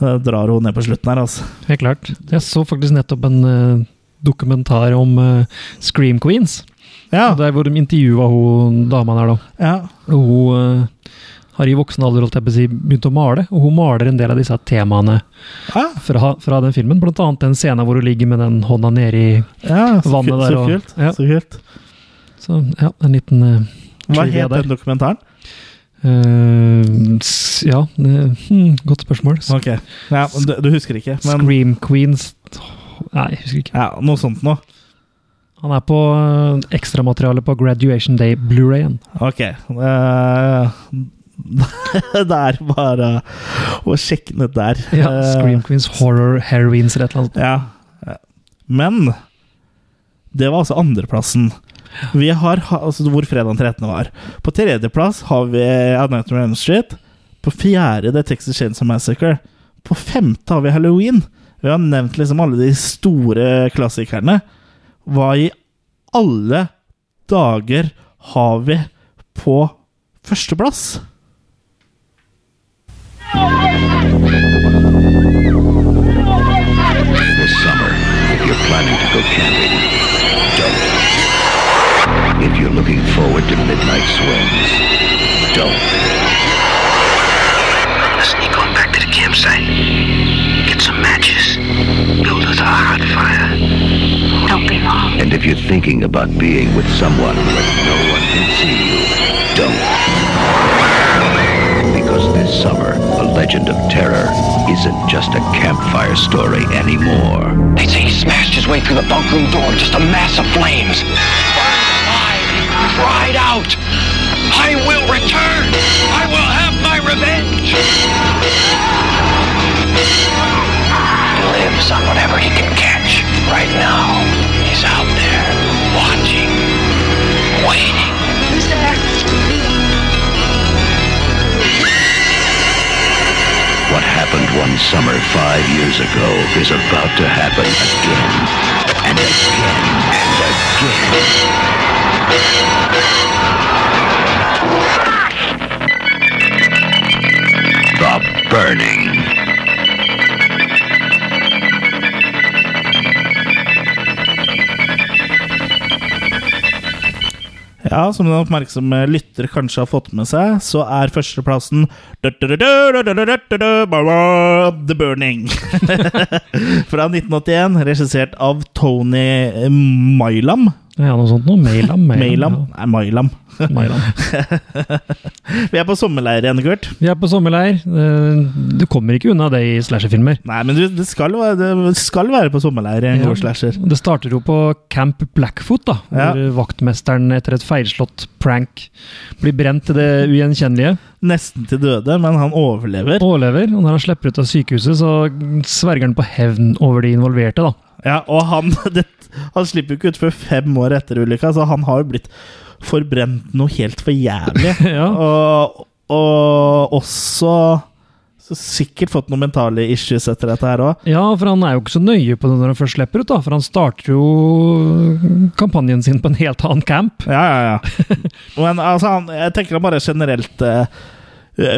Drar henne ned på slutten her, altså. Helt klart. Jeg så faktisk nettopp en uh, dokumentar om Scream Queens. Ja. Der hvor de intervjua hun dama der, da. Ja. Og hun har i voksen alder holdt jeg på å si, begynt å male, og hun maler en del av disse temaene ah. fra, fra, den filmen. Blant annet den scenen hvor hun ligger med den hånda nedi ja, vannet kult, der. Så kult. Ja. Så kult. Så ja, en liten uh, Hva het den dokumentaren? Uh, ja, uh, godt spørsmål. Ok, ja, du, du, husker ikke? Men... Scream Queens Nei, jeg husker ikke. Ja, Noe sånt noe. Han er på ekstramaterialet ekstramateriale på Graduation Day Blu-rayen. Ok. Uh, det er bare å sjekke ned der. Ja, Scream Queens, Horror Heroines eller et eller annet. Ja. Men det var altså andreplassen. Vi har, altså Hvor fredag 13. var. På tredjeplass har vi Night on Street. På fjerde det er Texas Chainsaw Massacre. På femte har vi Halloween. Vi har nevnt liksom alle de store klassikerne. Hva i alle dager har vi på førsteplass? Midnight swims, don't. Sneak on back to the campsite. Get some matches. Build us a hot fire. Don't be long. And if you're thinking about being with someone where no one can see you, don't. Because this summer, the legend of terror isn't just a campfire story anymore. They say he smashed his way through the bunk room door, just a mass of flames. Burned alive, he cried out, I will return! I will have my revenge! He lives on whatever he can catch. Right now, he's out there, watching, waiting. Who's there? What happened one summer five years ago is about to happen again and again and again. Ja, som den oppmerksomme lytter kanskje har fått med seg, så er førsteplassen The Burning. Fra 1981, regissert av Tony Mailam. Ja, noe sånt noe. Mailam? Mailam? Nei, Mailam. Mailam. Vi er på sommerleir igjen, Kurt. Vi er på sommerleir. Eh, Du kommer ikke unna det i slasherfilmer. Nei, men du, det, skal, være- det skal være på sommerleir i en god slasher. Det starter jo på Camp Blackfoot, da, hvor vaktmesteren etter et feilslått prank blir brent til det ugjenkjennelige. Nesten til døde, men han overlever. Overlever, og når han slipper ut av sykehuset, så sverger han på hevn over de involverte, da. Ja, og han, det, han slipper jo ikke ut før fem år etter ulykka, så han har jo blitt forbrent noe helt for jævlig. og, og også sikkert fått noen mentale issues etter dette her òg. Ja, for han er jo ikke så nøye på det når han først slipper ut, da. For han starter jo kampanjen sin på en helt annen camp. Ja, ja, ja. Men altså, han, jeg tenker han bare generelt eh,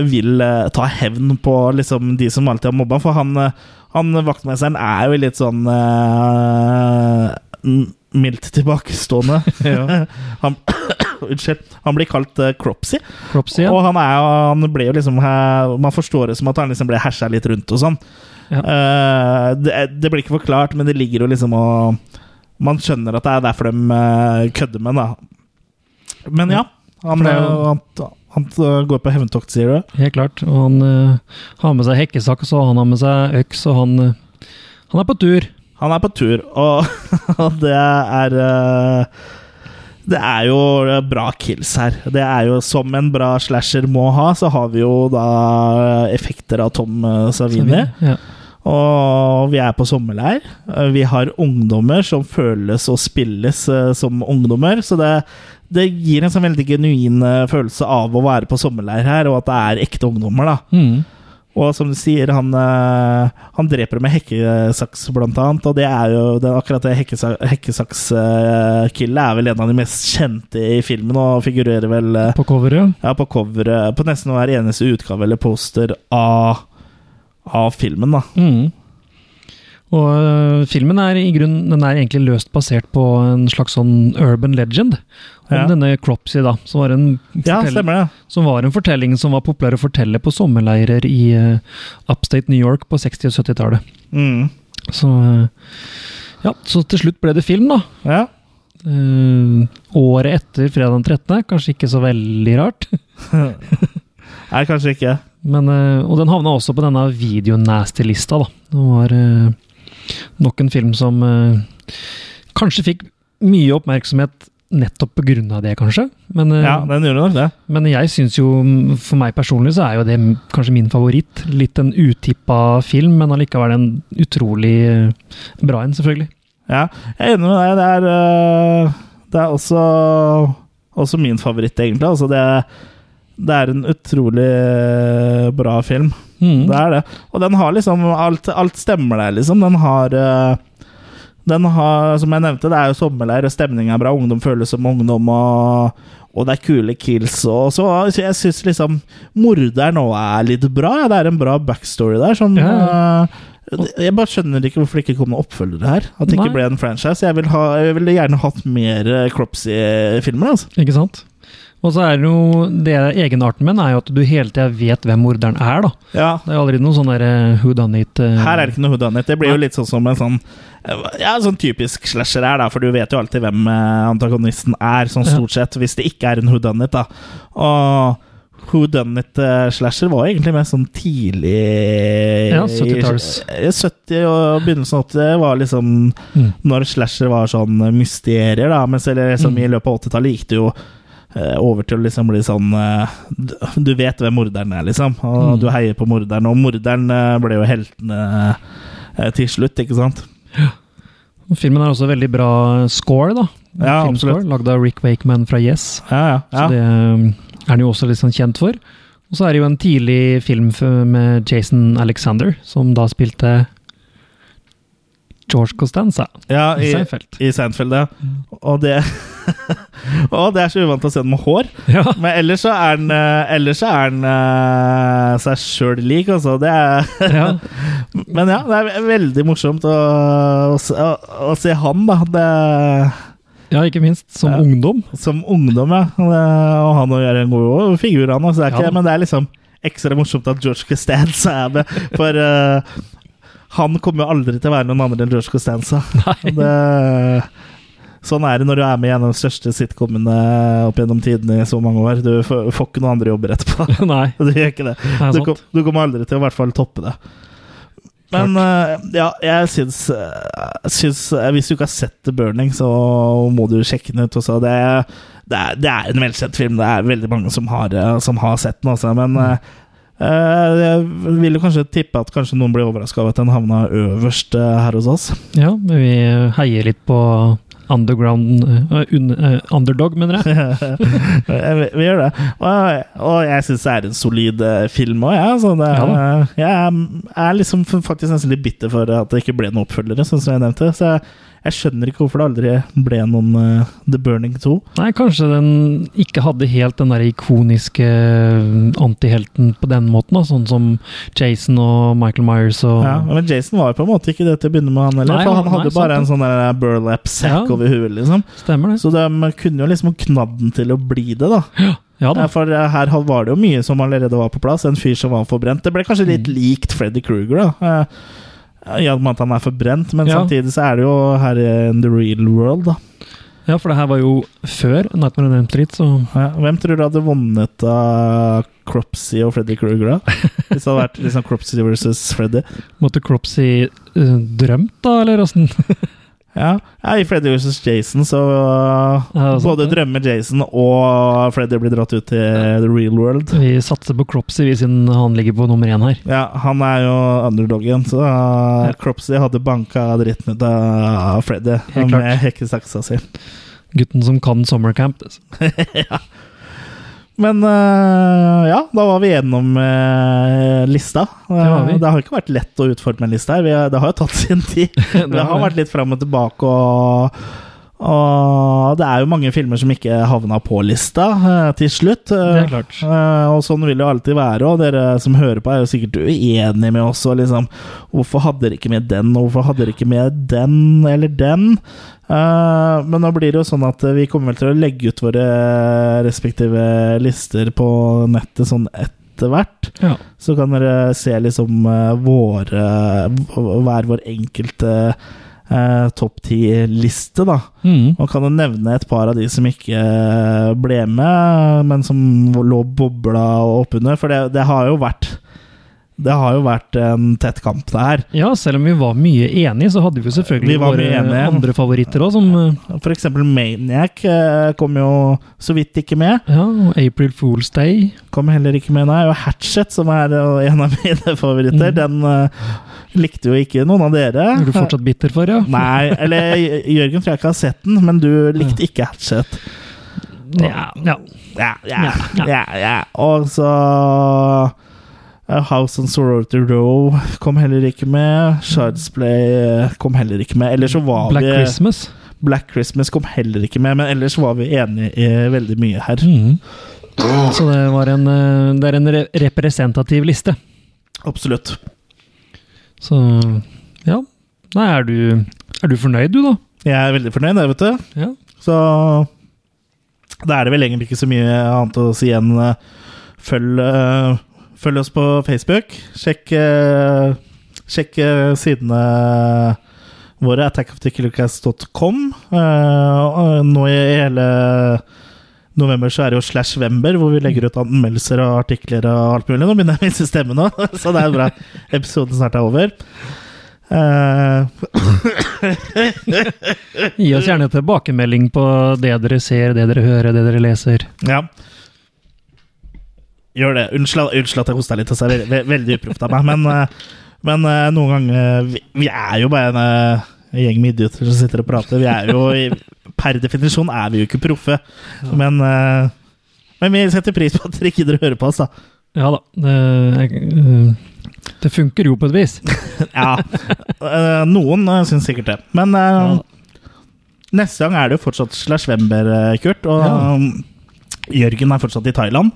vil eh, ta hevn på liksom, de som alltid har mobba, for han, eh, han vaktmesteren er jo litt sånn uh, mildt tilbakestående. han, unnskyld. Han blir kalt uh, Cropsy. Cropsy, ja. Og han, er, han ble jo liksom uh, Man forstår det som at han liksom ble hersa litt rundt og sånn. Eh, det, det blir ikke forklart, men det ligger jo liksom og Man skjønner at det er derfor de kødder med da. Men ja. Han, ble han, han eh, går på hevntokt, sier du? Helt klart. Og han uh, har med seg hekkesaks, og han har med seg øks, og han, uh, han er på tur. Han er på tur, og, og det er Det er jo bra kills her. Det er jo som en bra slasher må ha, så har vi jo da effekter av Tom Savini. Ja. Og vi er på sommerleir. Vi har ungdommer som føles og spilles som ungdommer. Så det, det gir en sånn veldig genuin eh, følelse av å være på sommerleir her, og at det er ekte ungdommer. da Mm. og som du sier, han, eh, han dreper med hekkesaks, blant annet. Og det er jo det, akkurat det hekkesakskillet er vel en av de mest kjente i filmen, og figurerer vel eh, På coveret, ja, på coveret på nesten hver eneste utgave eller poster av, av filmen, da. Mm. Og uh, filmen er i grunn, den er egentlig løst basert på en slags sånn urban legend. Om Ja. denne Cropsy, da. Som var, en Ja, stemmer ja. som var en fortelling som var populær å fortelle på sommerleirer i uh, upstate New York på 60- og 70-tallet. Mm. Så uh, Ja, så til slutt ble det film, da. Ja. Året etter fredag den 13., kanskje ikke så veldig rart. Nei, kanskje ikke. Men, og den havna også på denne videonasty-lista, da. Det var nok en film som uh, kanskje fikk mye oppmerksomhet nettopp av det, kanskje. Men, eh, Ja, den gjør nok det. men jeg syns jo, for meg personlig, så er jo det kanskje min favoritt. Litt en utippa film, men allikevel en utrolig eh, bra en, selvfølgelig. Ja, jeg er enig med deg. Det er, det er også, også min favoritt, egentlig. Altså, det, det er en utrolig bra film. Mm. Det er det. Og den har liksom Alt, alt stemmer der, liksom. Den har øh, Den har, som jeg nevnte, det er jo sommerleir, og stemninga er bra. Ungdom føles som ungdom, og, og det er kule kills. Og så, jeg syns liksom morderen òg er litt bra. Ja, det er en bra backstory der. Som, Ja, uh, jeg bare skjønner ikke hvorfor det ikke kom noen oppfølgere her. At det Nei. ikke ble en franchise. Jeg, vil ville gjerne hatt mer øh, Cropsy-filmer. altså. Ikke sant? Og så er det jo det egenarten min er jo at du hele tida vet hvem morderen er, da. Ja. Det er jo aldri noe sånn derre who done it. Uh, Her er det ikke noe whodunit. Det blir jo litt sånn som en sånn Ja, sånn typisk slasher er, da, for du vet jo alltid hvem eh, antagonisten er, sånn stort sett, hvis det ikke er en whodunit, da. Og whodunit-slasher var egentlig mer sånn tidlig Ja, 70-talls. i- 70 og begynnelsen av 80 var liksom Mm. når slasher var sånn mysterier, da. Mens eller, liksom, i løpet av 80-tallet gikk det jo eh, over til å liksom bli sånn eh, du, vet hvem morderen er, liksom. Og Mm. du heier på morderen. Og morderen eh, ble jo heltene eh, til slutt, ikke sant? Ja. Filmen er også veldig bra score, da. Ja, absolutt. Lagd av Rick Wakeman fra Yes. Ja, ja. ja. Så det er han jo også litt sånn kjent for. Og så er det jo en tidlig film med Jason Alexander, som da spilte George Costanza. Ja, i, Seinfeld. I Seinfeld, ja. Og det Og det er så uvant å se den med hår. Ja. Men ellers så er den eh, Ellers så er den uh, seg sjøl lik, altså. Det er Ja. Men ja, det er veldig morsomt å, å, se- å, å se han, da. Det, ja, ikke minst. Som ungdom. som ungdom, ja. Og han gjør en god figur, han. Altså. Det ikke, men det er liksom ekstra morsomt at George Costanza er med. For eh, han kommer jo aldri til å være noen andre enn George Costanza. Det, sånn er det når du er med i en av de største sitcomene opp gjennom tidene i så mange år. Du får, får ikke noen andre jobber etterpå. Nei. Du gjør ikke det. Det Du, kom, du kommer aldri til å i hvert fall toppe det. Men uh, ja, jeg syns, eh, syns eh, Hvis du ikke har sett The Burning, så må du sjekke den ut. Også. Det, det, er, det er en velkjent film. Det er veldig mange som har, som har sett den også, men eh, jeg vil jo kanskje tippe at kanskje noen blir overraska over at den havna øverst eh, her hos oss. Ja, men vi heier litt på underground uh, un, uh, Underdog, mener jeg. vi, vi gjør det. Og, og jeg syns det er en solid film òg, jeg. Så det er, Ja jeg er, liksom faktisk nesten litt bitter for at det ikke ble noen oppfølgere, sånn som jeg nevnte. Så jeg, jeg skjønner ikke hvorfor det aldri ble noen uh, The Burning 2. Nei, kanskje den ikke hadde helt den der ikoniske antihelten på den måten, da, sånn som Jason og Michael Myers og Ja, men Jason var jo på en måte ikke det til å begynne med, han heller. For han hadde nei, bare sant? en sånn der over huet, liksom. Stemmer det. Så de kunne jo liksom knadd den til å bli det, da. Ja da. For eh, her var det jo mye som allerede var på plass. En fyr som var forbrent. Det ble kanskje litt Mm. likt Freddy Krueger, da. Eh, I og med at han er forbrent, men Ja. samtidig så er det jo her in the real world, da. Ja, for det her var jo før Nightmare on Elm Street, så Ja, hvem tror du hadde vunnet av Cropsy og Freddy Krueger, da? Hvis det hadde vært liksom Cropsy versus Freddy? måtte Cropsy uh, drømt, da, eller åssen? Ja, ja i Freddy vs. Jason så Ja, både drømmer Jason og Freddy blir dratt ut til the real world. Vi satser på Cropsy siden han ligger på nummer én her. Ja, han er jo underdoggen, så uh, Cropsy hadde banka dritten ut av Freddy med hekkesaksa si. Gutten som kan summercamp. ja. Men uh, ja, da var vi gjennom uh, lista. Uh, Det vi. det har ikke vært lett å utforme en liste her. Vi har, det har jo tatt sin tid. Det har vært litt fram og tilbake, og, og det er jo mange filmer som ikke havna på lista uh, til slutt. Det er klart. uh, og sånn vil det jo alltid være, og dere som hører på, er jo sikkert uenige med oss. Og liksom, hvorfor hadde dere ikke med den, og hvorfor hadde dere ikke med den eller den? Men nå blir det jo sånn at vi kommer vel til å legge ut våre respektive lister på nettet sånn etter hvert. Ja. Så kan dere se liksom våre Hver vår enkelte uh, topp ti-liste, da. Mm. Og kan jo nevne et par av de som ikke eh, ble med, men som lå bobla oppunder. For det, det har jo vært Det har jo vært en tett kamp, det her. Ja, selv om vi var mye enige, så hadde vi jo selvfølgelig Vi våre andre favoritter òg, som uh, For eksempel Maniac eh, kom jo så vidt ikke med. ja, og April Fool's Day. Kom heller ikke med, nei. Og Hatchet, som er eh, en av mine favoritter, Mm. den eh, likte jo ikke noen av dere. Er du fortsatt bitter for, ja? Nei, eller Jørgen tror jeg ikke har sett den, men du likte ikke Hatchet. Ja, ja. Ja, ja, Ja, ja. ja, Og så uh, House and Sorority Row kom heller ikke med. Shards Play uh, kom heller ikke med. Ellers så var Black vi Christmas. Black Christmas kom heller ikke med, men ellers var vi enige i veldig mye her. Mm. Så det var en, det er en representativ liste. Absolutt. Så ja. Nei, er du, er du fornøyd, du, da? Jeg er veldig fornøyd, jeg, vet du. Ja. Så da er det vel egentlig ikke så mye annet å si enn uh, følg, uh, følg oss på Facebook. Sjekk, uh, sjekk sidene våre, attackofthekillercast.com. Nå i hele november så er det jo slash Vember, hvor vi legger ut anmeldelser og artikler og alt mulig. Nå begynner jeg å miste stemmen nå, så det er bra. Episoden snart er over. Uh, Gi oss gjerne tilbakemelding på det dere ser, det dere hører, det dere leser. Ja. Gjør det. Unnskyld, unnskyld at jeg hosta litt. Altså, det er veldig, uproft av meg. Men, eh, men eh, noen ganger vi, vi er jo bare en gjeng med idioter som sitter og prater. Vi er jo i, Per definisjon er vi jo ikke proffe. Men, eh, men vi setter pris på at dere gidder å høre på oss, da. Ja da. Det, uh, Det funker jo på et vis. ja. eh, noen syns sikkert det. Men ja. neste gang er det jo fortsatt Slash Wember, eh, Kurt. Og Ja. Jørgen er fortsatt i Thailand.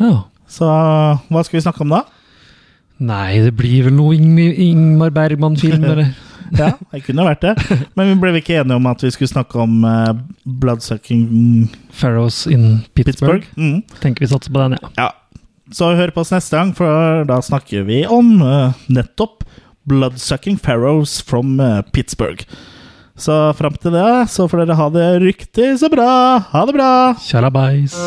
Ja. Så hva skal vi snakke om da? Nei, det blir vel noe Ing Ingmar Bergman-film, eller? Ja, det kunne vært det. Men vi ble ikke enige om at vi skulle snakke om uh, bloodsucking Pharaohs in Pittsburgh. Pittsburgh. Mm. Tenker vi satser på den, ja. Ja. Så hør på oss neste gang, for da snakker vi om uh, nettopp Bloodsucking Pharaohs from uh, Pittsburgh. Så fram til det så får dere ha det riktig så bra. Ha det bra! Tjalabais.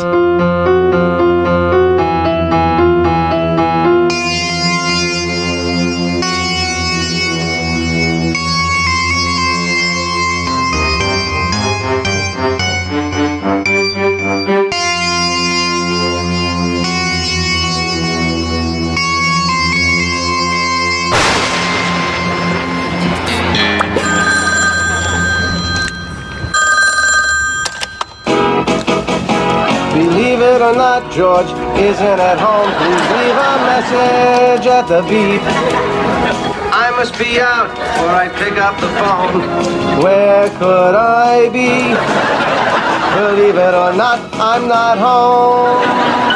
It or not, George isn't at home. Please leave a message at the beep. I must be out or I pick up the phone. Where could I be? Believe it or not, I'm not home.